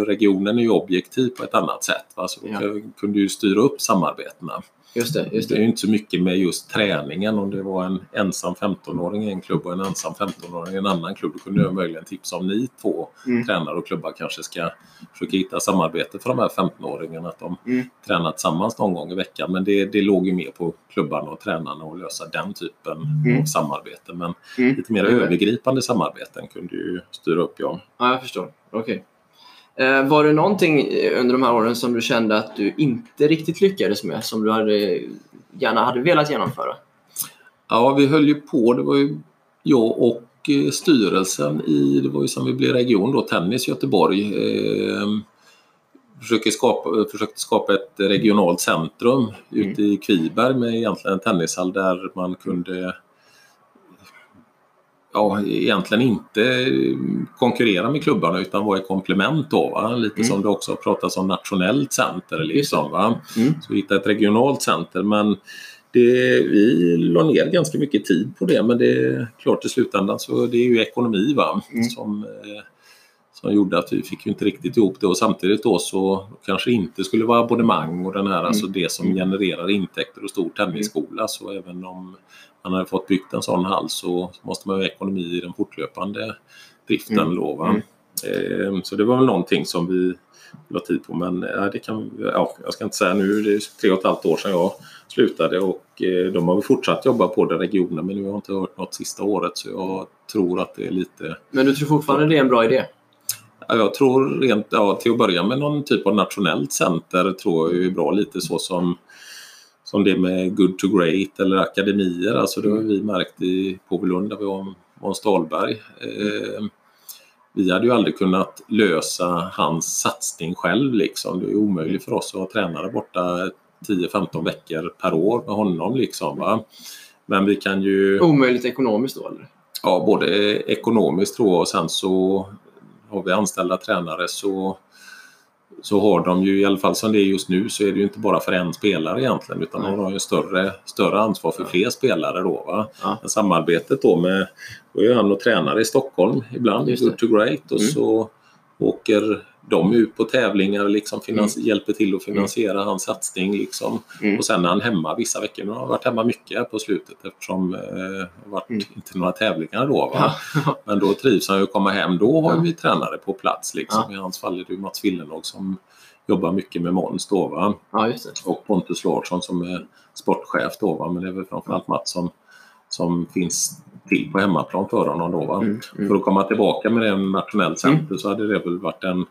regionen är ju objektiv på ett annat sätt. Va? Så Ja. kunde ju styra upp samarbetena. Just det, just Det är det. ju inte så mycket med just träningen. Om det var en ensam 15-åring i en klubb och en ensam 15-åring i en annan klubb. Då kunde jag möjligen tipsa om ni två Mm. tränare och klubbar kanske ska försöka hitta samarbete för de här 15-åringarna. Att de Mm. tränar tillsammans någon gång i veckan. Men det, det låg ju mer på klubbarna och tränarna att lösa den typen Mm. av samarbete. Men Mm. lite mer övergripande samarbeten kunde ju styra upp ja. Ja, jag förstår. Okej. Eh, var det någonting under de här åren som du kände att du inte riktigt lyckades med? Som du hade, gärna hade velat genomföra? Ja, vi höll ju på. Det var ju jag och eh, styrelsen i, det var ju som vi blev region då, Tennis Göteborg. Eh, försöker skapa, försökte skapa ett regionalt centrum Mm. ute i Kviberg med egentligen en tennishall där man kunde ja, egentligen inte konkurrera med klubbarna utan vara ett komplement då. Va? Lite Mm. som det också har pratats om nationellt center. Liksom, va? Mm. Så hitta ett regionalt center. Men det, vi la ner ganska mycket tid på det men det är klart i slutändan så det är ju ekonomi va? Mm. Som, eh, som gjorde att vi fick ju inte riktigt ihop det och samtidigt då så kanske inte skulle vara abonnemang och den här, alltså det som Mm. genererar intäkter och stor tennisskola så även om man hade fått byggt en sån hall så måste man ha ekonomi i den fortlöpande driften Mm. då. Mm. Eh, Så det var väl någonting som vi la tid på men det kan, ja, jag ska inte säga nu, det är tre och ett halvt år sedan jag slutade och eh, de har väl fortsatt jobba på det regionen men nu har jag inte hört något sista året så jag tror att det är lite Men du tror fortfarande det är en bra idé? Ja, jag tror rent, ja, till att börja med någon typ av nationellt center tror jag är bra lite så som som det med Good to Great eller akademier. Alltså det har vi märkt i Påvelund där vi har Måns Dahlberg. Eh, vi hade ju aldrig kunnat lösa hans satsning själv liksom. Det är omöjligt för oss att ha tränare borta 10-15 veckor per år med honom liksom. Va? Men vi kan ju... Omöjligt ekonomiskt då eller? Ja, både ekonomiskt tror jag och sen så har vi anställda tränare så, så har de ju i alla fall som det är just nu så är det ju inte bara för en spelare egentligen utan Nej. de har ju större, större ansvar för fler spelare då. Va? Ja. Men samarbetet då med, då är han och tränare i Stockholm ibland. Good to Great och Mm. så åker de ut på tävlingar liksom finans- hjälper till att finansiera hans satsning. Liksom. Mm. Och sen är han hemma vissa veckor. Har han varit hemma mycket på slutet eftersom eh, det har varit Mm. inte några tävlingar då. Va? Ja. Men då trivs han ju att komma hem. Då har Ja. vi tränare på plats. Liksom. I hans fall är det ju Mats Willenhag som jobbar mycket med Måns då. Va? ja. Och Pontus Larsson som är sportchef då. Va? Men det är väl framförallt Mats som, som finns till på hemmaplan för honom då. Va? Mm. För Mm. att komma tillbaka med det nationellt center så hade det väl varit en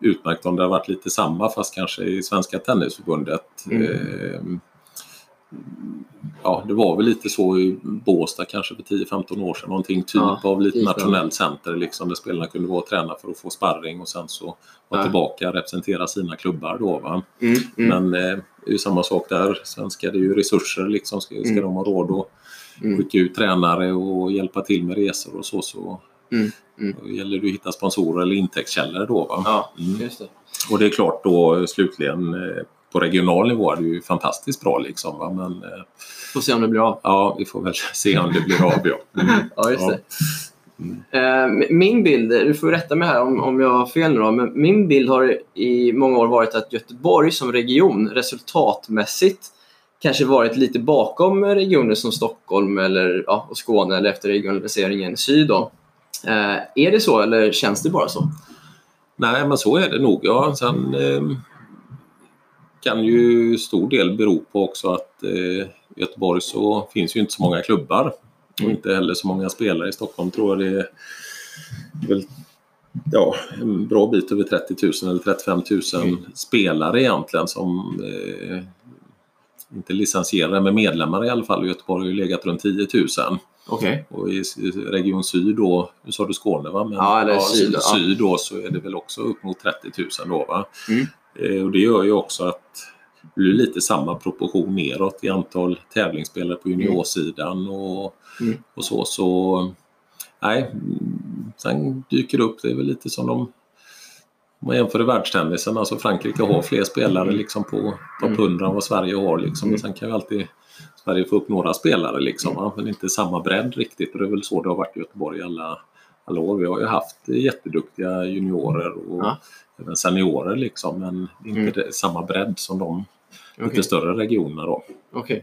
utmärkt om det hade varit lite samma fast kanske i Svenska Tennisförbundet. Mm. Eh, ja, det var väl lite så i Båstad kanske för 10-15 år sedan. Någonting typ Ja, av lite nationellt center liksom, där spelarna kunde vara och träna för att få sparring och sen så vara Ja. tillbaka och representera sina klubbar då. Va? Mm. Mm. Men eh, det är ju samma sak där. Svenska det är ju resurser liksom. Ska, ska Mm. de ha råd att Mm. skicka ut tränare och hjälpa till med resor och så så Mm. Mm. då gäller det att hitta sponsorer eller intäktskällor då. Va? Ja, Mm. just det. Och det är klart då slutligen eh, på regional nivå är det ju fantastiskt bra liksom. Va? Men eh, Får se om det blir av. ja, vi får väl se om det blir av. Ja, mm. Ja, just det. Eh, Min bild, du får rätta mig här om, om jag har fel nu då, men min bild har i många år varit att Göteborg som region resultatmässigt kanske varit lite bakom regioner som Stockholm eller, ja, och Skåne eller efter regionaliseringen syd. Då. Eh, är det så eller känns det bara så? Nej, men så är det nog. Ja. Sen eh, kan ju stor del bero på också att eh, i Göteborg så finns ju inte så många klubbar och inte heller så många spelare. I Stockholm tror jag det är väl, ja, en bra bit över 30 000 eller 35 000 mm. spelare egentligen som eh, inte licensierade men medlemmar i alla fall. Göteborg har ju legat runt 10 000. Okay. Och i Region Syd då, nu sa du Skåne va? Men, ja, eller ja, syd, syd då så är det väl också upp mot 30 000 då va? Mm. Eh, och det gör ju också att det blir lite samma proportion neråt i antal tävlingsspelare på juniorsidan och, mm. och så. Så nej, sen dyker det upp, det är väl lite som de man jämför i världstennisen, alltså Frankrike har fler spelare liksom på topp 100 mm. än vad Sverige har. Liksom. Men sen kan ju alltid Sverige få upp några spelare liksom, men inte samma bredd riktigt. Och det är väl så det har varit i Göteborg alla, alla år. Vi har ju haft jätteduktiga juniorer och ja. även seniorer liksom, men inte mm. samma bredd som de okay. lite större regionerna. Då. Okay.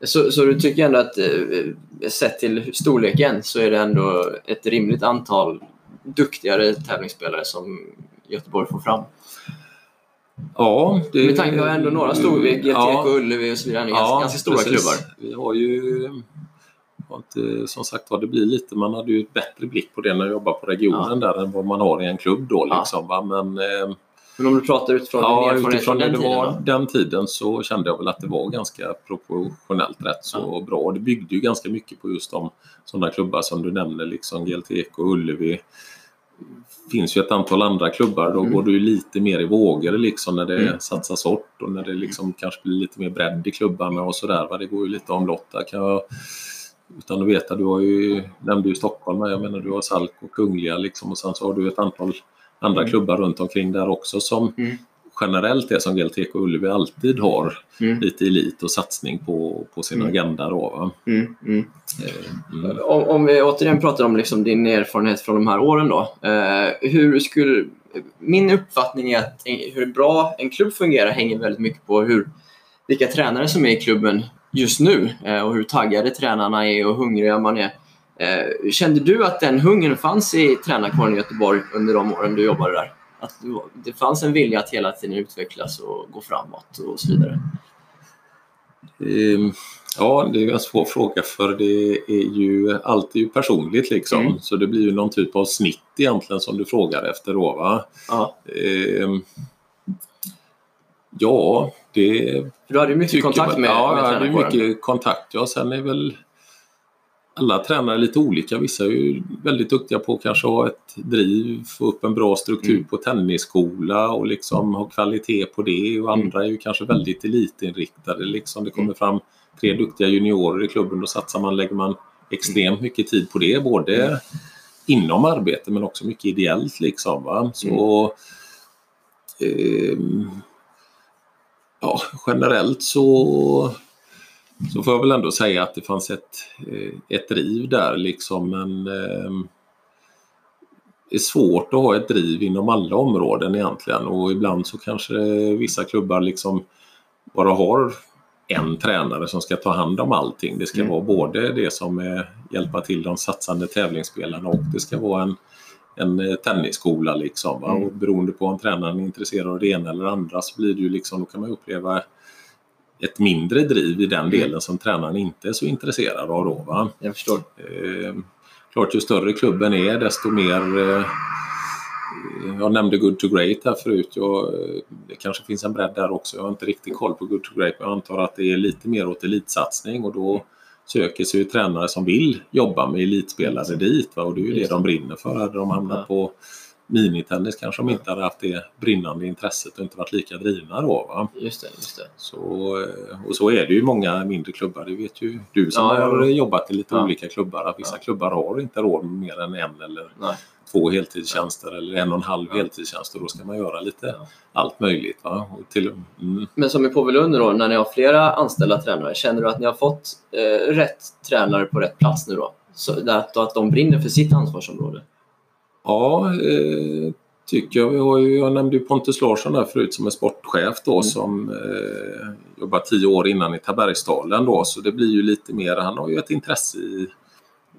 Så, så du tycker ändå att eh, sett till storleken så är det ändå ett rimligt antal duktigare tävlingsspelare som Göteborg får fram? Ja, det... Med tanke på att ändå några storvik, GTK, ja, Ullevi och så vidare, ja, ganska stora precis. klubbar. Vi har ju inte, som sagt var, det blir lite, man hade ju ett bättre blick på det när jag jobbar på regionen ja. där än vad man har i en klubb då liksom. Ja. Men, eh, men om du pratar utifrån ja, din erfarenhet utifrån den, det tiden, var, den tiden så kände jag väl att det var ganska proportionellt rätt så ja. bra. Det byggde ju ganska mycket på just de sådana klubbar som du nämner, liksom GLTK och Ullevi. Finns ju ett antal andra klubbar, då mm. går du lite mer i vågor liksom när det mm. satsas hårt och när det liksom kanske blir lite mer bredd i klubbarna och sådär. Det går ju lite omlott där kan jag utan att veta, du har ju, nämnde ju Stockholm, jag menar du har Salk och Kungliga liksom och sen så har du ett antal andra mm. klubbar runt omkring där också som mm. Generellt är som GLTK och Ullevi alltid har mm. lite elit och satsning på, på sin mm. agenda. Då, mm, mm. Eh, om, om, vi återigen pratar om liksom din erfarenhet från de här åren då. Eh, hur skulle, min uppfattning är att hur bra en klubb fungerar hänger väldigt mycket på hur, vilka tränare som är i klubben just nu eh, och hur taggade tränarna är och hungriga man är. Eh, kände du att den hungern fanns i tränarkåren i Göteborg under de åren du jobbade där? Att det fanns en vilja att hela tiden utvecklas och gå framåt och så vidare? Um, ja, det är en svår fråga för det är ju alltid personligt liksom. Mm. Så det blir ju någon typ av snitt egentligen som du frågar efter då va? Ja. Um, ja, det... du hade ju mycket kontakt med, Ja, jag hade mycket kontakt. Ja, sen är väl alla tränare är lite olika. Vissa är ju väldigt duktiga på att kanske ha ett driv, få upp en bra struktur mm. på tennisskola och liksom ha kvalitet på det. Och andra är ju kanske väldigt elitinriktade. Liksom det kommer mm. fram tre duktiga juniorer i klubben, då satsar man, lägger man extremt mycket tid på det. Både mm. inom arbete men också mycket ideellt. Liksom, va? Så, eh, ja, generellt så så får jag väl ändå säga att det fanns ett, eh, ett driv där liksom men eh, det är svårt att ha ett driv inom alla områden egentligen och ibland så kanske vissa klubbar liksom bara har en tränare som ska ta hand om allting. Det ska mm. vara både det som är hjälpa till de satsande tävlingsspelarna och det ska vara en, en eh, tennisskola. Liksom, mm. Och beroende på om tränaren är intresserad av det ena eller andra så blir det ju liksom, då kan man uppleva ett mindre driv i den mm. delen som tränaren inte är så intresserad av. Då, va? Jag förstår. Eh, klart, ju större klubben är desto mer eh, jag nämnde Good to Great här förut. Jag, det kanske finns en bredd där också. Jag har inte riktigt koll på Good to Great men jag antar att det är lite mer åt elitsatsning och då söker sig tränare som vill jobba med elitspelare dit. Va? Och det är ju det de brinner för. Hade de hamnat på minitennis kanske de inte hade haft det brinnande intresset och inte varit lika drivna då. Va? Just det, just det. Så, och så är det ju många mindre klubbar, det vet ju du som ja, har jobbat i lite ja. olika klubbar, att vissa ja. klubbar har inte råd med mer än en eller Nej. två heltidstjänster eller en och en halv ja. heltidstjänst och då ska man göra lite allt möjligt. Va? Till, mm. Men som i Påvelund då, när ni har flera anställda tränare, känner du att ni har fått eh, rätt tränare på rätt plats nu då? så att, att de brinner för sitt ansvarsområde? Ja, eh, tycker jag. Vi har ju, jag nämnde ju Pontus Larsson där förut som är sportchef då mm. som eh, jobbar tio år innan i Tabergsdalen då så det blir ju lite mer, han har ju ett intresse i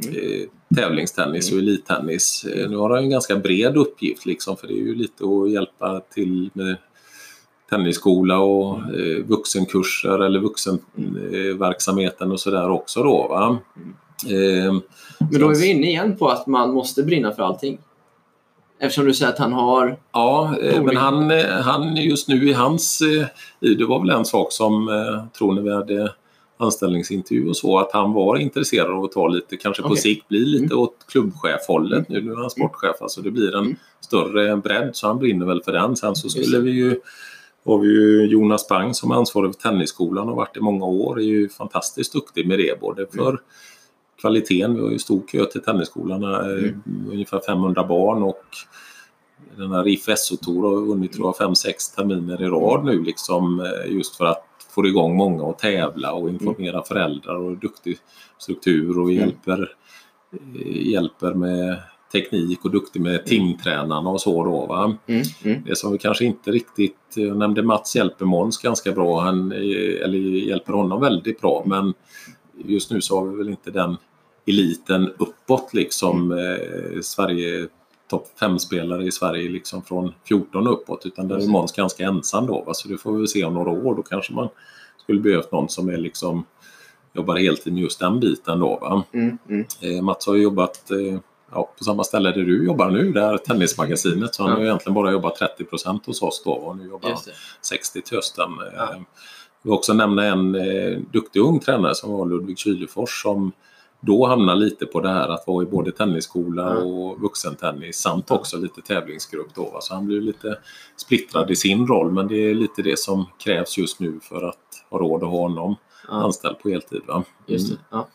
mm. tävlingstennis och elittennis. Eh, nu har han en ganska bred uppgift liksom för det är ju lite att hjälpa till med tennisskola och eh, vuxenkurser eller vuxenverksamheten och sådär också då. Va? Eh, Men då är vi inne igen på att man måste brinna för allting. Eftersom du säger att han har... Ja, eh, men han, eh, han just nu i hans... Eh, det var väl en sak som, tror när vi hade anställningsintervju och så, att han var intresserad av att ta lite, kanske på okay. sikt bli lite mm. åt klubbchefhållet. Nu, nu är han sportchef, alltså det blir en mm. större bredd så han brinner väl för den. Sen så skulle vi ju har vi ju Jonas Bang som är ansvarig för Tennisskolan och varit i många år. är ju fantastiskt duktig med det både för mm. Kvaliteten, vi har ju stor kö till Tennisskolan, mm. ungefär 500 barn och den här IF SO-tour har vunnit tror jag 5-6 terminer i rad nu liksom eh, just för att få igång många att tävla och informera mm. föräldrar och duktig struktur och mm. hjälper, eh, hjälper med teknik och duktig med timtränarna och så då. Va? Mm, mm. Det som vi kanske inte riktigt, jag nämnde Mats hjälper Måns ganska bra, han, eller hjälper honom väldigt bra men just nu så har vi väl inte den eliten uppåt liksom. Mm. Eh, Sverige topp 5-spelare i Sverige liksom från 14 uppåt utan där är Måns ganska ensam då. Va? Så det får vi se om några år. Då kanske man skulle behövt någon som är liksom jobbar heltid med just den biten då. Va? Mm, mm. Eh, Mats har ju jobbat eh, ja, på samma ställe där du jobbar nu, där Tennismagasinet. Så han har egentligen bara jobbat 30% hos oss då och nu jobbar han 60 till hösten. Ja. Vill också nämna en eh, duktig ung tränare som var Ludvig Kylefors som då hamnar lite på det här att vara i både tennisskola och vuxentennis samt också lite tävlingsgrupp. Då, Så han blir lite splittrad i sin roll men det är lite det som krävs just nu för att ha råd att ha honom ja. anställd på heltid. Va? Mm. Ja.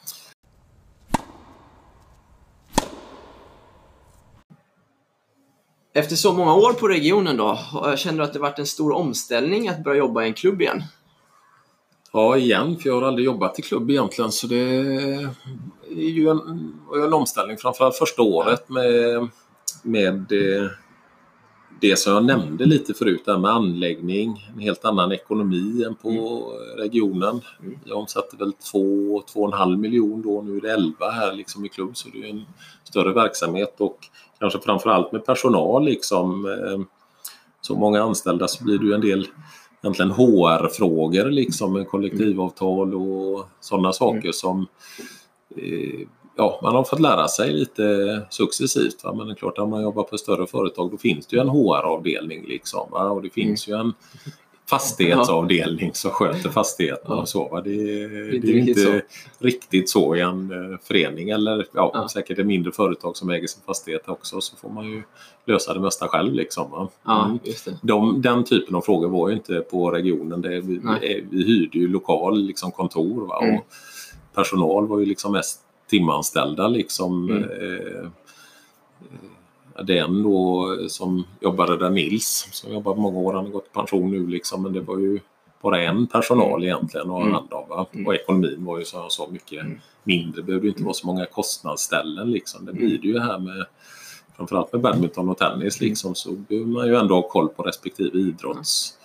Efter så många år på regionen då, känner du att det varit en stor omställning att börja jobba i en klubb igen? Ja, igen, för jag har aldrig jobbat i klubb egentligen så det är ju en, en omställning framförallt första året med, med det som jag nämnde lite förut där med anläggning, en helt annan ekonomi än på mm. regionen. Jag omsatte väl 2-2,5 miljoner då, nu är det 11 här liksom i klubb så det är en större verksamhet och kanske framförallt med personal liksom. Eh, så många anställda så blir det ju en del egentligen HR-frågor liksom med kollektivavtal och sådana saker mm. som eh, ja, man har fått lära sig lite successivt. Va? Men det är klart, om man jobbar på större företag då finns det ju en HR-avdelning. Liksom, va? Och det finns mm. ju en fastighetsavdelning som sköter fastigheterna och så. Va? Det, det, det är inte så. riktigt så i en uh, förening eller ja, ja. säkert ett mindre företag som äger sin fastighet också så får man ju lösa det mesta själv. Liksom? Ja, mm. just det. De, den typen av frågor var ju inte på regionen. Det, vi, vi, vi hyrde ju lokal liksom, kontor va? Mm. och personal var ju liksom mest timanställda liksom. Mm. Eh, det är en då som jobbade där, Nils, som jobbar många år, han har gått i pension nu liksom, men det var ju bara en personal mm. egentligen att ha mm. hand om. Mm. Och ekonomin var ju som jag sa mycket mm. mindre. Det behövde inte vara så många kostnadsställen liksom. Det blir det ju här med framförallt med badminton och tennis liksom så behöver man ju ändå ha koll på respektive idrotts...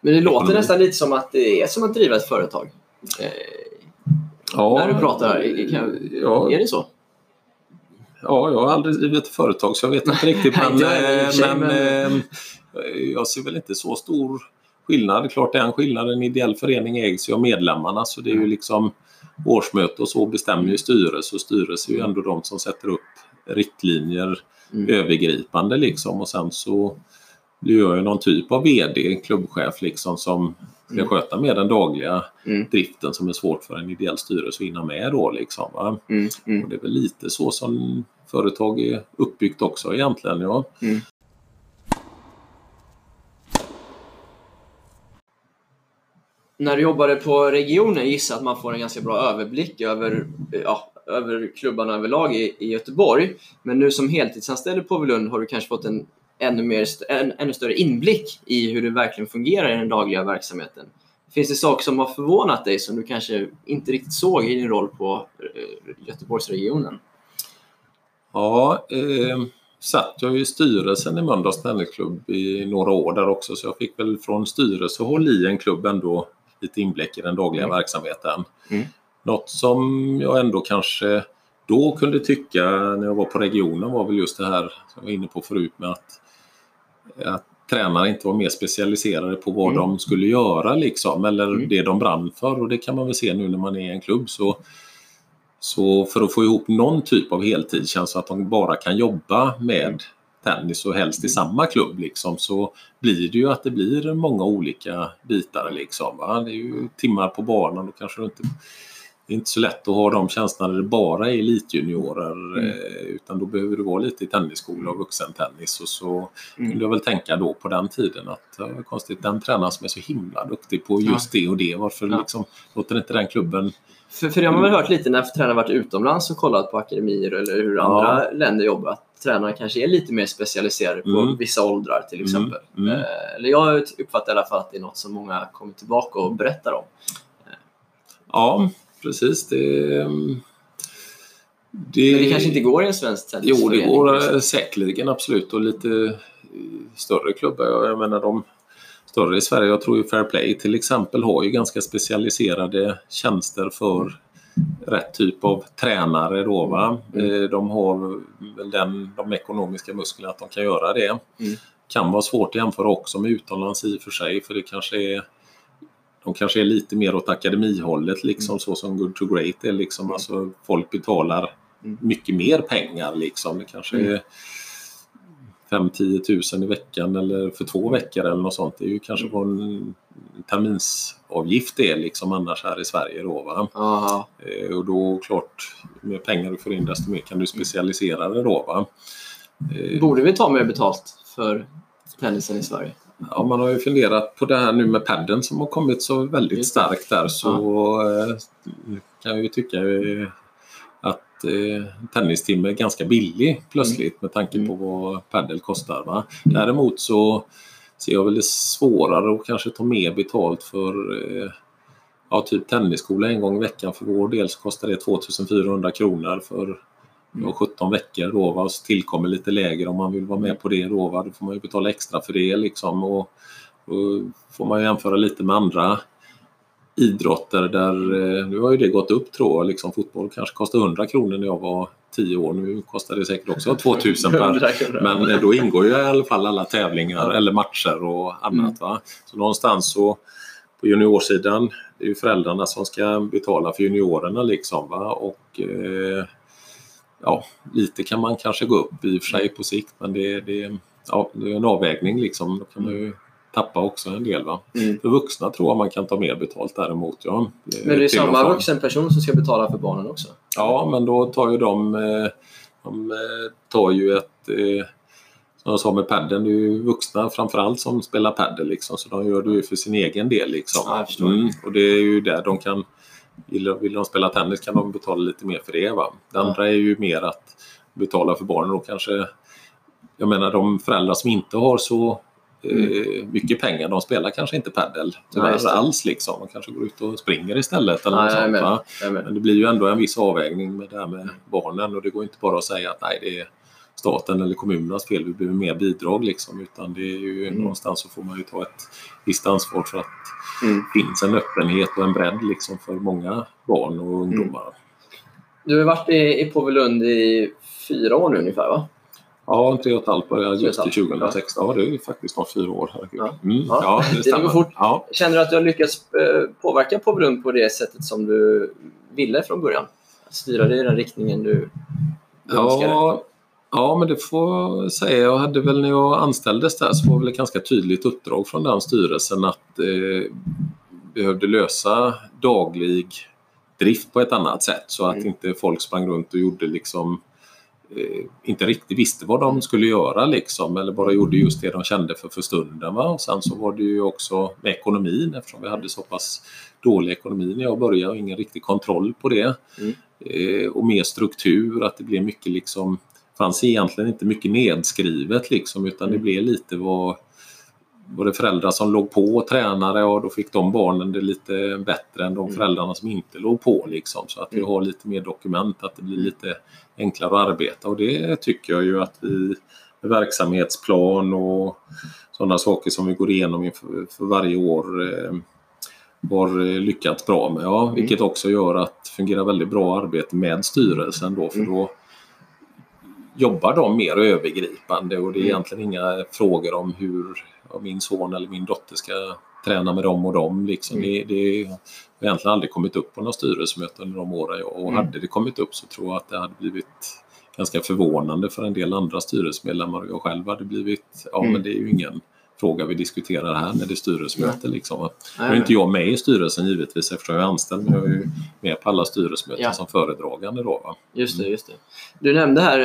Men det låter nästan lite som att det är som att driva ett företag. Eh, ja, när du pratar. Kan, ja, är det så? Ja, jag har aldrig drivit ett företag så jag vet inte riktigt. men, men, men eh, jag ser väl inte så stor skillnad. Klart det är en skillnad. En ideell förening ägs ju av medlemmarna så det är ju mm. liksom årsmöte och så bestämmer ju styrelse och styrelse är ju ändå de som sätter upp riktlinjer mm. övergripande liksom och sen så blir jag ju någon typ av VD, klubbchef liksom som ska sköta med den dagliga mm. driften som är svårt för en ideell styrelse att hinna med då. Liksom, mm. Mm. Och det är väl lite så som företag är uppbyggt också egentligen. Ja. Mm. När du jobbade på regionen gissar att man får en ganska bra överblick över, ja, över klubbarna överlag i, i Göteborg. Men nu som heltidsanställd på Lund har du kanske fått en ännu, mer, en, ännu större inblick i hur det verkligen fungerar i den dagliga verksamheten. Finns det saker som har förvånat dig som du kanske inte riktigt såg i din roll på eh, Göteborgsregionen? Ja, eh, satt jag i styrelsen i Mölndals tennisklubb i några år där också så jag fick väl från styrelsehåll i en klubb ändå lite inblick i den dagliga Mm. verksamheten. Mm. Något som jag ändå kanske då kunde tycka när jag var på regionen var väl just det här som jag var inne på förut med att, att tränare inte var mer specialiserade på vad Mm. de skulle göra liksom eller Mm. det de brann för och det kan man väl se nu när man är i en klubb så så för att få ihop någon typ av heltidstjänst så att de bara kan jobba med tennis och helst i samma klubb liksom, så blir det ju att det blir många olika bitar. Liksom, va? Det är ju timmar på banan och kanske det inte det är inte så lätt att ha de tjänsterna där det bara är elitjuniorer Mm. eh, utan då behöver det vara lite i tennisskola och vuxentennis och så Mm. kunde jag väl tänka då på den tiden att ja, konstigt, den tränaren som är så himla duktig på just det och det, varför Ja. liksom, låter inte den klubben För, för det har man väl hört lite när tränare varit utomlands och kollat på akademier eller hur Ja. andra länder jobbar. Att tränare kanske är lite mer specialiserade på Mm. vissa åldrar till exempel. Mm, mm. Eh, Eller jag uppfattar i alla fall att det är något som många kommer tillbaka och berättar om. Ja, precis. Det, ehm, det, Men det kanske inte går i en svensk Jo, det tennisförening, går liksom. eh, säkerligen absolut och lite eh, större klubbar. Jag, menar de större i Sverige, jag tror ju Fair Play till exempel har ju ganska specialiserade tjänster för rätt typ av tränare då va. Mm. Eh, De har den, de ekonomiska musklerna att de kan göra det. Mm. Kan vara svårt att jämföra också med utomlands i och för sig för det kanske är de kanske är lite mer åt akademihållet liksom så som Good to Great är liksom. Mm. Alltså folk betalar Mm. mycket mer pengar liksom. Det kanske Mm. är 5-10 tusen i veckan eller för två veckor eller något sånt. Det är ju kanske Mm. vad en terminsavgift är liksom annars här i Sverige då. Eh, Och då klart, ju mer pengar du får in desto mer kan du specialisera dig då va. Eh, Borde vi ta mer betalt för tennisen i Sverige? Ja, man har ju funderat på det här nu med padden som har kommit så väldigt starkt där så eh, kan jag ju tycka eh, att eh, tennistimme är ganska billig plötsligt med tanke på vad paddel kostar. Va? Däremot så ser jag väl det svårare att kanske ta mer betalt för eh, ja, typ tennisskola en gång i veckan. För vår del så kostar det 2400 kronor för ja, 17 veckor då va? och så tillkommer lite lägre om man vill vara med på det då. Va? Då får man ju betala extra för det liksom. Och, och får man jämföra lite med andra idrotter där, eh, nu har ju det gått upp tror jag, liksom fotboll kanske kostade 100 kronor när jag var 10 år, nu kostar det säkert också 2000 per 100 kronor. men eh, då ingår ju i alla fall alla tävlingar eller matcher och annat. Va? Så någonstans så på juniorsidan, det är ju föräldrarna som ska betala för juniorerna liksom. Va? Och eh, ja, lite kan man kanske gå upp i och för sig på sikt men det, det, ja, det är en avvägning liksom. Då kan man ju tappa också en del. Va? Mm. För vuxna tror jag man kan ta mer betalt däremot. Ja. Men det är samma vuxen person som ska betala för barnen också? Ja, men då tar ju de, eh, de eh, tar ju ett, eh, som jag sa med padden, det är ju vuxna framförallt som spelar padel liksom, så de gör det ju för sin egen del. Liksom. Ja. Mm, och det är ju där de kan, vill, de- spela tennis kan de betala lite mer för det. Va? Det Ja. andra är ju mer att betala för barnen och kanske, jag menar de föräldrar som inte har så eh, mycket pengar, de spelar kanske inte padel Mm. Ja, tyvärr det. alls. Liksom. De kanske går ut och springer istället. Eller Ja, är sånt, med. Men det blir ju ändå en viss avvägning med det här med barnen och det går inte bara att säga att nej, det är staten eller kommunernas fel, vi behöver mer bidrag liksom, utan det är ju Mm. någonstans så får man ju ta ett visst ansvar för att Mm. det finns en öppenhet och en bredd liksom för många barn och ungdomar. Du har varit i, i Påvelund i fyra år nu ungefär va? Ja, tre och ett halvt började augusti halvt, 2016. Ja, det är ju faktiskt snart fyra år. Herregud. Ja. Mm, Ja, ja, det det går fort. Ja. Känner du att du har lyckats eh, påverka Påvelund på det sättet som du ville från början? Styra det i den riktningen du du önskade? Ja, men det får jag säga. Jag hade väl när jag anställdes där så var väl ett ganska tydligt uppdrag från den styrelsen att eh, behövde lösa daglig drift på ett annat sätt så att Mm. inte folk sprang runt och gjorde liksom eh, inte riktigt visste vad de skulle göra liksom eller bara gjorde just det de kände för för stunden. Va? Och sen så var det ju också med ekonomin eftersom vi hade så pass dålig ekonomi när jag började och ingen riktig kontroll på det. Mm. Eh, och mer struktur, att det blev mycket liksom fanns egentligen inte mycket nedskrivet liksom utan det Mm. blev lite vad var det föräldrar som låg på och tränade och då fick de barnen det lite bättre än de Mm. föräldrarna som inte låg på. Liksom. Så att vi Mm. har lite mer dokument, att det blir lite enklare att arbeta och det tycker jag ju att vi med verksamhetsplan och sådana saker som vi går igenom inför, för varje år eh, har lyckats bra med. Ja, vilket också gör att det fungerar väldigt bra arbete med styrelsen då för Mm. då jobbar de mer övergripande och det är Mm. egentligen inga frågor om hur min son eller min dotter ska träna med dem och dem. Liksom. Mm. Det, det har egentligen aldrig kommit upp på något styrelsemöte under de åren jag och Mm. hade det kommit upp så tror jag att det hade blivit ganska förvånande för en del andra styrelsemedlemmar och jag själv hade blivit, ja Mm. men det är ju ingen fråga vi diskuterar här när det är styrelsemöte. Liksom. Nu är inte jag med i styrelsen givetvis eftersom jag är anställd men jag är ju med på alla styrelsemöten Ja. som föredragande. Då, va? Just det, just det. Du nämnde här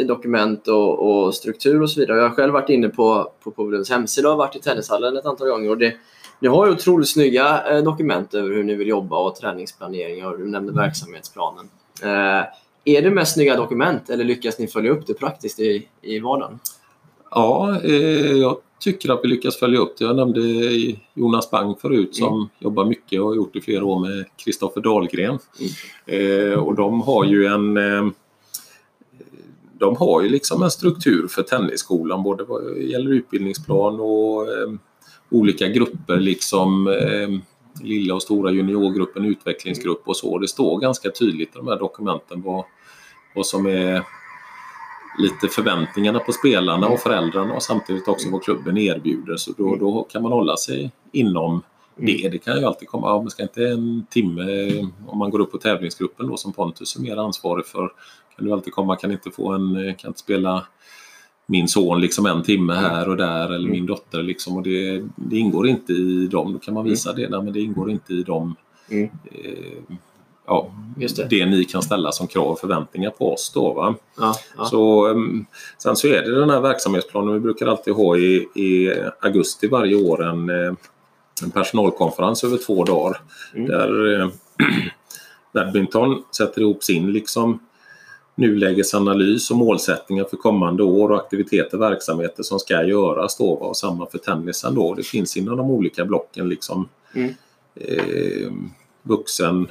eh, dokument och, och struktur och så vidare. Jag har själv varit inne på, på hemsida och varit i tennishallen ett antal gånger. Och det, ni har ju otroligt snygga eh, dokument över hur ni vill jobba och träningsplanering och du nämnde verksamhetsplanen. Eh, är det mest snygga dokument eller lyckas ni följa upp det praktiskt i, i vardagen? Ja, eh, jag tycker att vi lyckas följa upp det. Jag nämnde Jonas Bang förut som jobbar mycket och har gjort i flera år med Kristoffer Dahlgren. Eh, och de har ju en eh, de har ju liksom en struktur för tennisskolan både vad gäller utbildningsplan och eh, olika grupper liksom eh, lilla och stora juniorgruppen, utvecklingsgrupp och så. Det står ganska tydligt i de här dokumenten vad, vad som är lite förväntningarna på spelarna och föräldrarna och samtidigt också vad klubben erbjuder. Så då, då kan man hålla sig inom det. Det kan ju alltid komma, ja, men ska inte en timme, om man går upp på tävlingsgruppen då som Pontus är mer ansvarig för, kan du alltid komma, kan inte få en, kan inte spela min son liksom en timme här och där eller min dotter liksom och det, det ingår inte i dem. Då kan man visa det, nej, men det ingår inte i dem Mm. eh, ja, det. det ni kan ställa som krav och förväntningar på oss då. Va? Ja, ja. Så, um, sen så är det den här verksamhetsplanen. Vi brukar alltid ha i, i augusti varje år en, eh, en personalkonferens över två dagar. Mm. Där eh, Badminton sätter ihop sin liksom, nulägesanalys och målsättningar för kommande år och aktiviteter och verksamheter som ska göras. Då, va? och samma för tennisen. Då. Det finns inom de olika blocken liksom, Mm. eh, vuxen,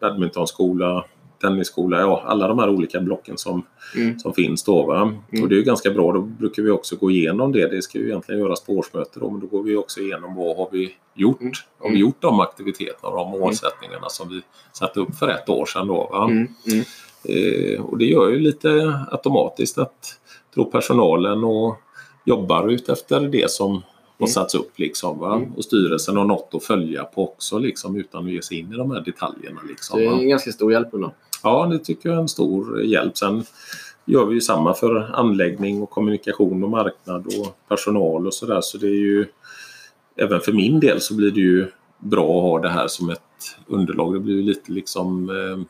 badmintonskola, tennisskola, ja alla de här olika blocken som, Mm. som finns då. Va? Mm. Och det är ju ganska bra, då brukar vi också gå igenom det. Det ska ju egentligen göras på årsmöte då, men då går vi också igenom vad har vi gjort? Mm. Har vi gjort de aktiviteterna och de målsättningarna som vi satte upp för ett år sedan då? Mm. Mm. Eh, och det gör ju lite automatiskt att tror personalen och jobbar ut efter det som Mm. satts upp. Liksom, va? Mm. Och styrelsen har något att följa på också liksom, utan att ge sig in i de här detaljerna. Liksom, Det är en ganska stor hjälp ändå. Ja, det tycker jag är en stor hjälp. Sen gör vi ju samma för anläggning och kommunikation och marknad och personal och sådär. Så det är ju även för min del så blir det ju bra att ha det här som ett underlag. Det blir ju lite liksom eh,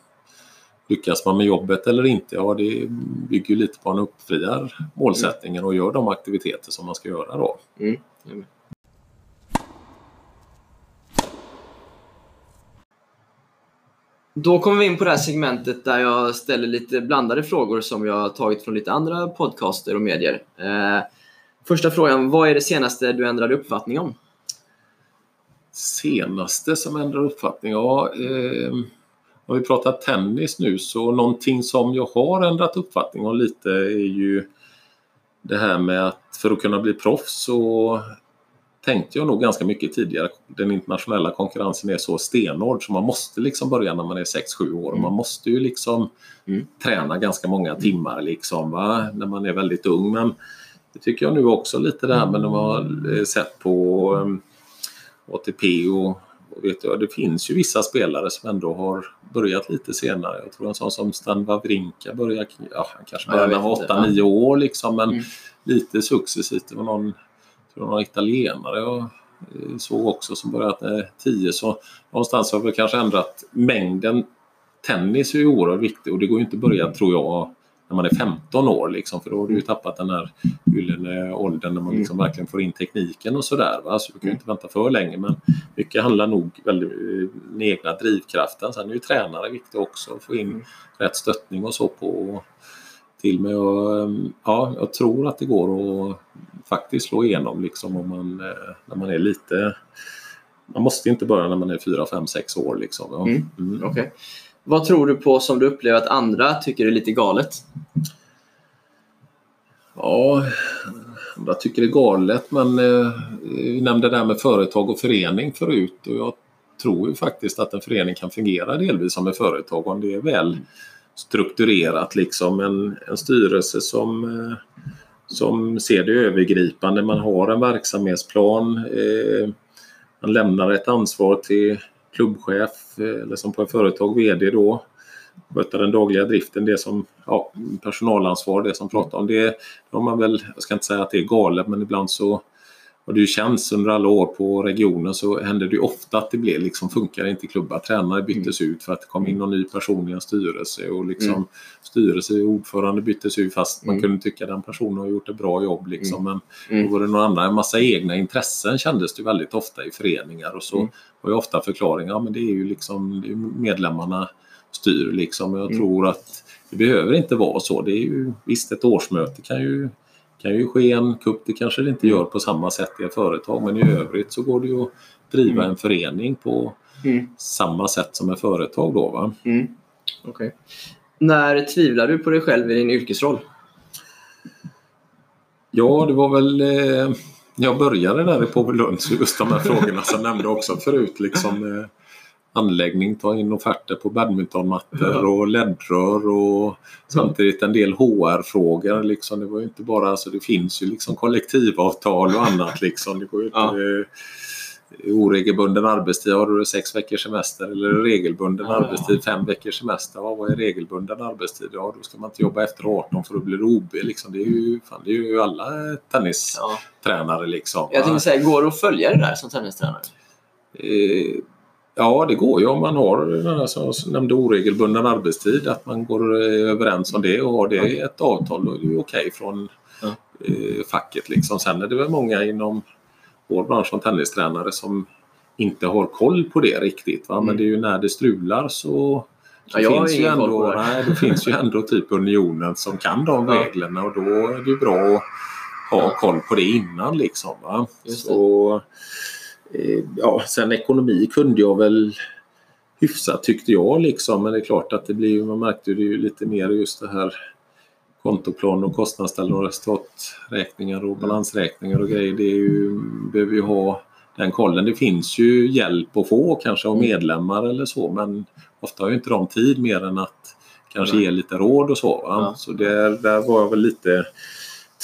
Lyckas man med jobbet eller inte? Ja, det bygger ju lite på man uppfriar målsättningen och gör de aktiviteter som man ska göra då. Mm. Då kommer vi in på det här segmentet där jag ställer lite blandade frågor som jag har tagit från lite andra podcaster och medier. Eh, första frågan, vad är det senaste du ändrade uppfattning om? Senaste som ändrade uppfattning? Ja, eh, om vi pratar tennis nu så någonting som jag har ändrat uppfattning om lite är ju det här med att för att kunna bli proffs så tänkte jag nog ganska mycket tidigare. Den internationella konkurrensen är så stenhård så man måste liksom börja när man är 6-7 år. Mm. Man måste ju liksom Mm. träna ganska många timmar liksom, va? när man är väldigt ung. Men det tycker jag nu också lite det här med när man har eh, sett på um, ATP och vet jag, det finns ju vissa spelare som ändå har börjat lite senare. Jag tror en sån som Stan Wawrinka börjar, ja, han kanske började när han var inte, 8-9 år liksom, men Mm. lite successivt. Det var någon, tror någon italienare jag eh, såg också som börjat när 10 så någonstans har vi kanske ändrat mängden. Tennis är ju oerhört viktigt och det går ju inte att börja tror jag när man är 15 år liksom, för då har du ju tappat den här gyllene åldern när man Mm. liksom verkligen får in tekniken och sådär. va. Så du kan ju inte vänta för länge men mycket handlar nog väldigt eh, den egna drivkraften. Sen är ju tränare viktigt också, att få in Mm. rätt stöttning och så på till mig. Och, ehm, ja, jag tror att det går att faktiskt slå igenom liksom om man, eh, när man är lite... Man måste inte börja när man är 4, 5, 6 år. Liksom. Ja. Mm. Mm. Okay. Vad tror du på som du upplever att andra tycker är lite galet? Ja, andra tycker det är galet men eh, vi nämnde det här med företag och förening förut och jag tror ju faktiskt att en förening kan fungera delvis som ett företag om det är väl strukturerat liksom. En, en styrelse som, eh, som ser det övergripande. Man har en verksamhetsplan. Eh, man lämnar ett ansvar till klubbchef eh, eller som på ett företag VD då. Sköta den dagliga driften, det som ja, personalansvar, det som pratar om det. Då har man väl, jag ska inte säga att det är galet men ibland så och det känns under alla år på regionen så händer det ofta att det blir liksom, funkar inte klubbar. Tränare byttes mm. ut för att det kom in någon ny person i en styrelse och liksom mm. styrelse ordförande byttes ut fast man mm. kunde tycka den personen har gjort ett bra jobb liksom. Mm. Men då var det någon annan, en massa egna intressen kändes det väldigt ofta i föreningar och så mm. var ju ofta förklaringen, ja men det är ju liksom det är medlemmarna styr liksom. Jag mm. tror att det behöver inte vara så. Det är ju visst ett årsmöte kan ju kan ju ske en kupp, det kanske det inte gör på samma sätt i ett företag men i övrigt så går det ju att driva mm. en förening på mm. samma sätt som ett företag då. Va? Mm. Okay. När tvivlar du på dig själv i din yrkesroll? Ja, det var väl eh, jag började där i Påvelund, just de här frågorna som jag nämnde också förut. Liksom, eh, anläggning, ta in offerter på badmintonmattor och ledrör och samtidigt en del HR-frågor. Liksom. Det var ju inte bara, alltså det finns ju liksom kollektivavtal och annat liksom. Det går inte, ja. Oregelbunden arbetstid, har du sex veckors semester eller regelbunden ja. arbetstid, fem veckors semester. Ja, vad är regelbunden arbetstid? Ja, då ska man inte jobba efter 18 för då blir det OB. Liksom. Det, är ju, fan, det är ju alla tennistränare. Liksom. Jag tänkte säga, går det att följa det där som tennistränare? Eh, Ja, det går ju om man har, som jag nämnde, oregelbunden arbetstid. Att man går eh, överens om det och har det i ett avtal. Då är det ju okej från ja. eh, facket. Liksom. Sen är det väl många inom vår bransch som tennistränare som inte har koll på det riktigt. Va? Mm. Men det är ju när det strular så så ja, finns ju ändå, nej, det finns ju ändå typ unionen som kan de reglerna och då är det ju bra att ha koll på det innan. Liksom, va? Så, ja, sen ekonomi kunde jag väl hyfsat tyckte jag liksom. Men det är klart att det blir man märkte det ju lite mer just det här kontoplan och kostnadsställning och resultaträkningar och balansräkningar och grejer. Det är ju, behöver ju ha den kollen. Det finns ju hjälp att få kanske av mm. medlemmar eller så men ofta har ju inte de tid mer än att kanske ge lite råd och så. Ja. Så där, där var jag väl lite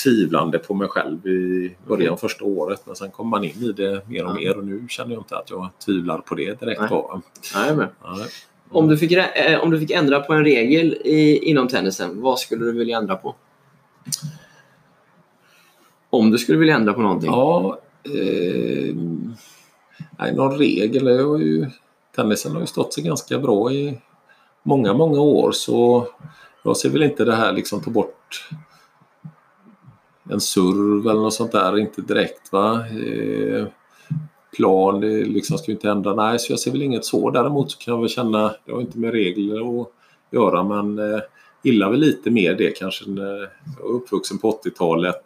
tvivlande på mig själv i början mm. första året. Men sen kom man in i det mer och mer och nu känner jag inte att jag tvivlar på det direkt. Nej. På. Nej, men. Nej. Om, du fick, eh, om du fick ändra på en regel i, inom tennisen, vad skulle du vilja ändra på? Om du skulle vilja ändra på någonting? Ja, eh, nej, någon regel. Jag har ju, tennisen har ju stått sig ganska bra i många, många år så jag ser väl inte det här liksom ta bort en surv eller något sånt där, inte direkt va. Eh, plan, det liksom ska inte hända. Nej, så jag ser väl inget så. Däremot så kan jag väl känna, det har inte med regler att göra, men eh, gillar väl lite mer det kanske när jag är uppvuxen på 80-talet.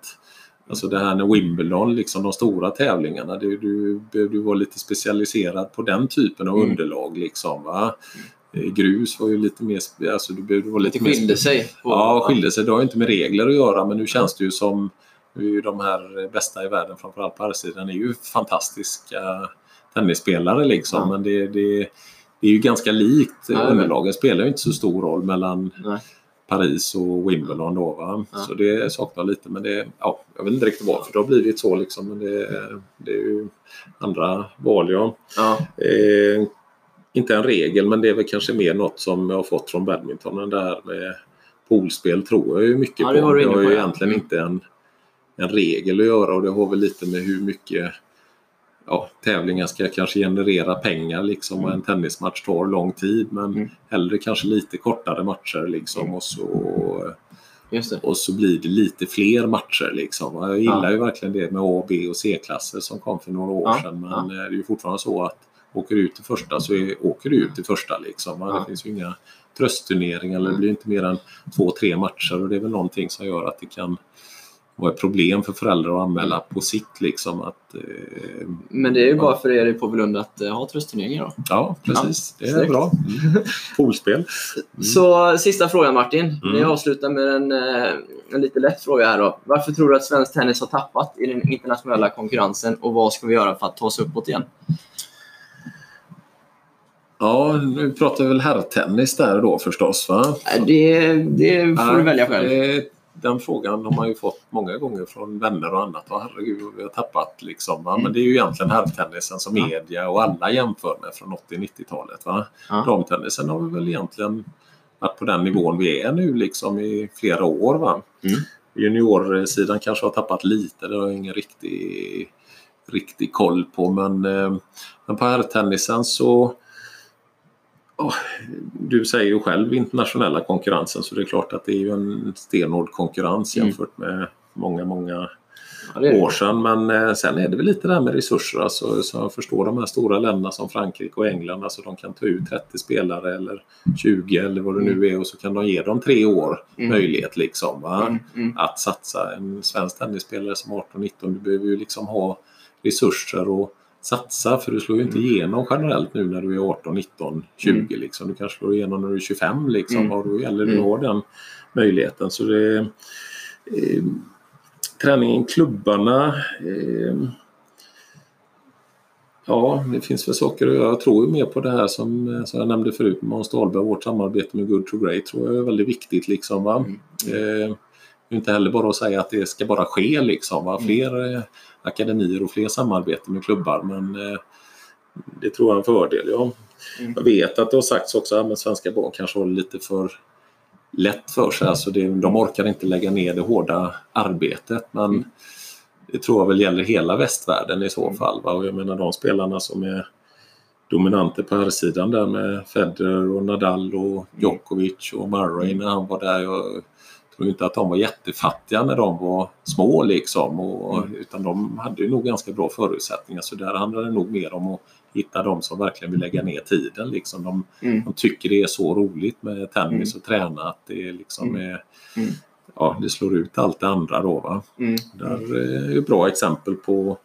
Alltså det här när Wimbledon, liksom de stora tävlingarna, det, du behövde vara lite specialiserad på den typen av mm. underlag. Liksom, va? Eh, grus var ju lite mer... Alltså behövde vara lite det skilde mer, sig? På, ja, skilde sig. Det har inte med regler att göra men nu känns det ju som nu de här bästa i världen, framförallt på herrsidan, är ju fantastiska tennisspelare liksom. Ja. Men det, det, det, är ju ganska likt. Ja, Underlagen spelar ju inte så stor roll mellan Nej. Paris och Wimbledon då. Va? Ja. Så det saknar lite men det, ja, jag vet inte riktigt varför det har blivit så liksom. Men det, det är ju andra val ja. Eh, inte en regel men det är väl kanske mer något som jag har fått från badminton. Det här med poolspel tror jag ju mycket ja, det på. Det har ju egentligen mm. inte en, en regel att göra och det har väl lite med hur mycket ja, tävlingar ska kanske generera pengar liksom och en tennismatch tar lång tid men mm. hellre kanske lite kortare matcher liksom mm. och så och så blir det lite fler matcher liksom. Jag gillar ja. ju verkligen det med A, B och C-klasser som kom för några år ja. sedan men ja. det är ju fortfarande så att åker du ut till första så är, åker du ut till första. Liksom. Ja. Det finns ju inga tröstturneringar eller det blir inte mer än två, tre matcher och det är väl någonting som gör att det kan vara ett problem för föräldrar att anmäla på sikt. Liksom, att, eh, Men det är ju bara för er i Påvelund att eh, ha tröstturneringar då. ja, precis. Det är bra. Mm. Poolspel. Så sista frågan Martin. Mm. Vi avslutar med en, eh, en lite lätt fråga här då. Varför tror du att svensk tennis har tappat i den internationella konkurrensen och vad ska vi göra för att ta oss uppåt igen? Ja, nu pratar vi väl herrtennis där då förstås. Va? Det, det får du välja själv. det- Den frågan har man ju fått många gånger från vänner och annat. Och herregud, vi har tappat liksom. Va? Men det är ju egentligen herrtennisen som media och alla jämför med från 80-90-talet. Va? Ja. Damtennisen har vi väl egentligen varit på den nivån vi är nu liksom i flera år. Va? Mm. Juniorsidan kanske har tappat lite, det har jag ingen riktig, riktig koll på. Men, eh, men på herrtennisen så Ja, du säger ju själv internationella konkurrensen så det är klart att det är ju en stenhård konkurrens Mm. jämfört med många, många Ja, det är det. år sedan. Men eh, sen är det väl lite det här med resurser. Alltså, så jag förstår de här stora länderna som Frankrike och England. Alltså, de kan ta ut 30 spelare eller 20 eller vad det nu är och så kan de ge dem tre år Mm. möjlighet liksom? Mm, mm. att satsa. En svensk tennisspelare som 18-19 du behöver ju liksom ha resurser och satsa för du slår ju inte Mm. igenom generellt nu när du är 18, 19, 20 liksom. Du kanske slår igenom när du är 25 liksom Mm. och då gäller det att Mm. ha den möjligheten. Så det eh, Träningen klubbarna eh, Ja, det finns väl saker att göra. Jag tror ju mer på det här som, eh, som jag nämnde förut med Måns Dahlberg, vårt samarbete med Good to Great tror jag är väldigt viktigt. Liksom, va? Mm. Eh, inte heller bara att säga att det ska bara ske liksom. Va? Mm. Fler eh, akademier och fler samarbeten med klubbar men eh, det tror jag är en fördel. Ja. Mm. Jag vet att det har sagts också att svenska barn kanske det lite för lätt för sig. Alltså det, de orkar inte lägga ner det hårda arbetet men Mm. det tror jag väl gäller hela västvärlden i så Mm. fall. Va? Och jag menar de spelarna som är dominanter på här sidan där med Federer och Nadal och Djokovic och Murray när han var där. Jag tror inte att de var jättefattiga när de var små liksom. Och, Mm. Utan de hade ju nog ganska bra förutsättningar så där handlar det nog mer om att hitta de som verkligen vill lägga ner tiden. Liksom. De, Mm. de tycker det är så roligt med tennis och träna att det liksom Mm. är Mm. Ja, det slår ut allt det andra då. Va? Mm. Där är ett bra exempel på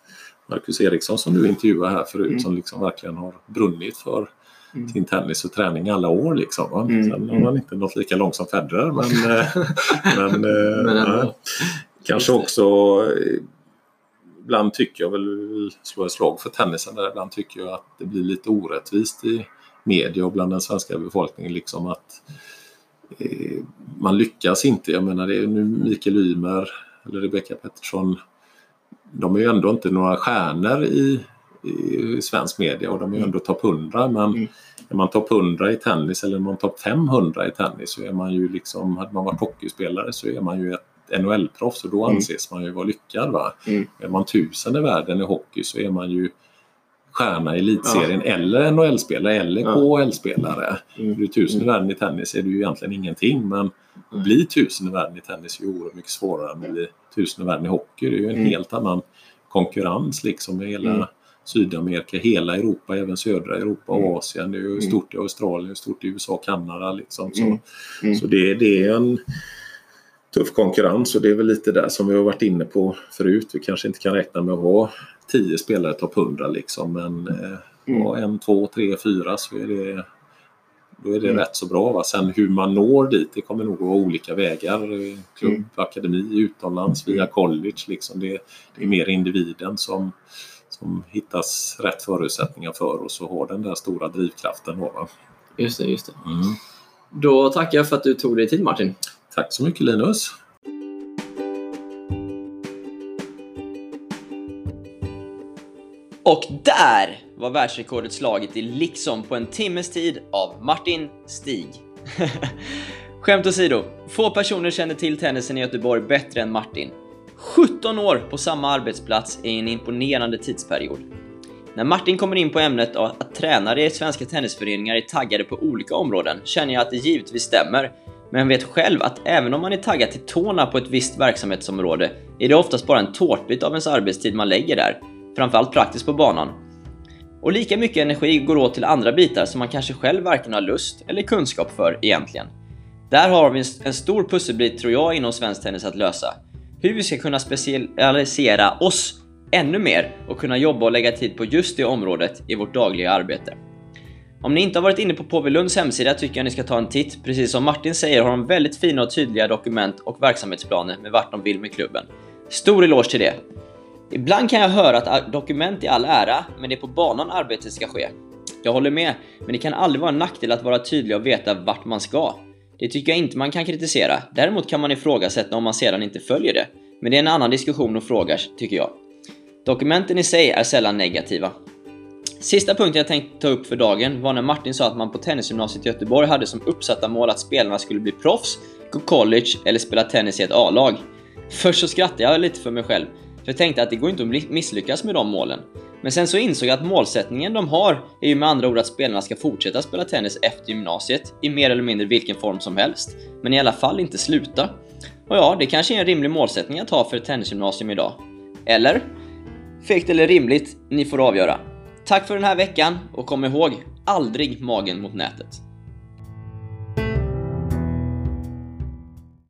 Marcus Eriksson som du intervjuade här förut Mm. som liksom verkligen har brunnit för Mm. sin tennis och träning alla år. Liksom, va? Mm. Sen har han inte nått lika långt som Federer men, eh, men, eh, Men nej. kanske också eh, Ibland tycker jag väl, slå ett slag för tennisen där, ibland tycker jag att det blir lite orättvist i media och bland den svenska befolkningen liksom att eh, man lyckas inte. Jag menar det är nu Mikael Ymer eller Rebecca Pettersson. De är ju ändå inte några stjärnor i, i svensk media och de är ju ändå topp 100 men Mm. är man topp 100 i tennis eller är man topp 500 i tennis så är man ju liksom, hade man varit hockeyspelare så är man ju ett NHL-proffs och då Mm. anses man ju vara lyckad. Va? Mm. Är man tusen i världen i hockey så är man ju stjärna i elitserien eller NHL-spelare eller Ja. KHL-spelare. Mm. Är du tusen i världen i tennis är du ju egentligen ingenting men att bli tusen i världen i tennis är ju oerhört mycket svårare än att bli tusen i världen i hockey. Det är ju en Mm. helt annan konkurrens liksom med hela Mm. Sydamerika, hela Europa, även södra Europa och Mm. Asien. Det är ju Mm. stort i Australien, stort i USA, Kanada liksom. Så, Mm. Mm. så det, det är en tuff konkurrens och det är väl lite där som vi har varit inne på förut. Vi kanske inte kan räkna med att ha 10 spelare topp 100 liksom men eh, Mm. ha en, två, tre, fyra så är det då är det Mm. rätt så bra. Va? Sen hur man når dit, det kommer nog att vara olika vägar. Eh, Klubb, Mm. akademi, utomlands, via college. Liksom det, det är mer individen som, som hittas rätt förutsättningar för och så har den där stora drivkraften. Då, va? Just det, just det. Mm. Då tackar jag för att du tog dig tid Martin. Tack så mycket Linus! Och där var världsrekordet slaget i liksom på en timmes tid av Martin Stig. Skämt åsido, få personer känner till tennisen i Göteborg bättre än Martin. 17 år på samma arbetsplats är en imponerande tidsperiod. När Martin kommer in på ämnet att tränare i svenska tennisföreningar är taggade på olika områden känner jag att det givetvis stämmer, men vet själv att även om man är taggad till tårna på ett visst verksamhetsområde är det oftast bara en tårtbit av ens arbetstid man lägger där, framförallt praktiskt på banan. Och lika mycket energi går åt till andra bitar som man kanske själv varken har lust eller kunskap för egentligen. Där har vi en stor pusselbit tror jag inom svensk tennis att lösa hur vi ska kunna specialisera oss ännu mer och kunna jobba och lägga tid på just det området i vårt dagliga arbete. Om ni inte har varit inne på PV Lunds hemsida tycker jag ni ska ta en titt. Precis som Martin säger har de väldigt fina och tydliga dokument och verksamhetsplaner med vart de vill med klubben. Stor eloge till det! Ibland kan jag höra att dokument är all ära, men det är på banan arbetet ska ske. Jag håller med, men det kan aldrig vara en nackdel att vara tydlig och veta vart man ska. Det tycker jag inte man kan kritisera. Däremot kan man ifrågasätta om man sedan inte följer det. Men det är en annan diskussion och fråga tycker jag. Dokumenten i sig är sällan negativa. Sista punkten jag tänkte ta upp för dagen var när Martin sa att man på Tennisgymnasiet i Göteborg hade som uppsatta mål att spelarna skulle bli proffs, gå college eller spela tennis i ett A-lag. Först så skrattade jag lite för mig själv, för jag tänkte att det går inte att misslyckas med de målen. Men sen så insåg jag att målsättningen de har är ju med andra ord att spelarna ska fortsätta spela tennis efter gymnasiet, i mer eller mindre vilken form som helst, men i alla fall inte sluta. Och ja, det kanske är en rimlig målsättning att ha för ett tennisgymnasium idag. Eller? Fegt eller rimligt, ni får avgöra. Tack för den här veckan och kom ihåg, aldrig magen mot nätet.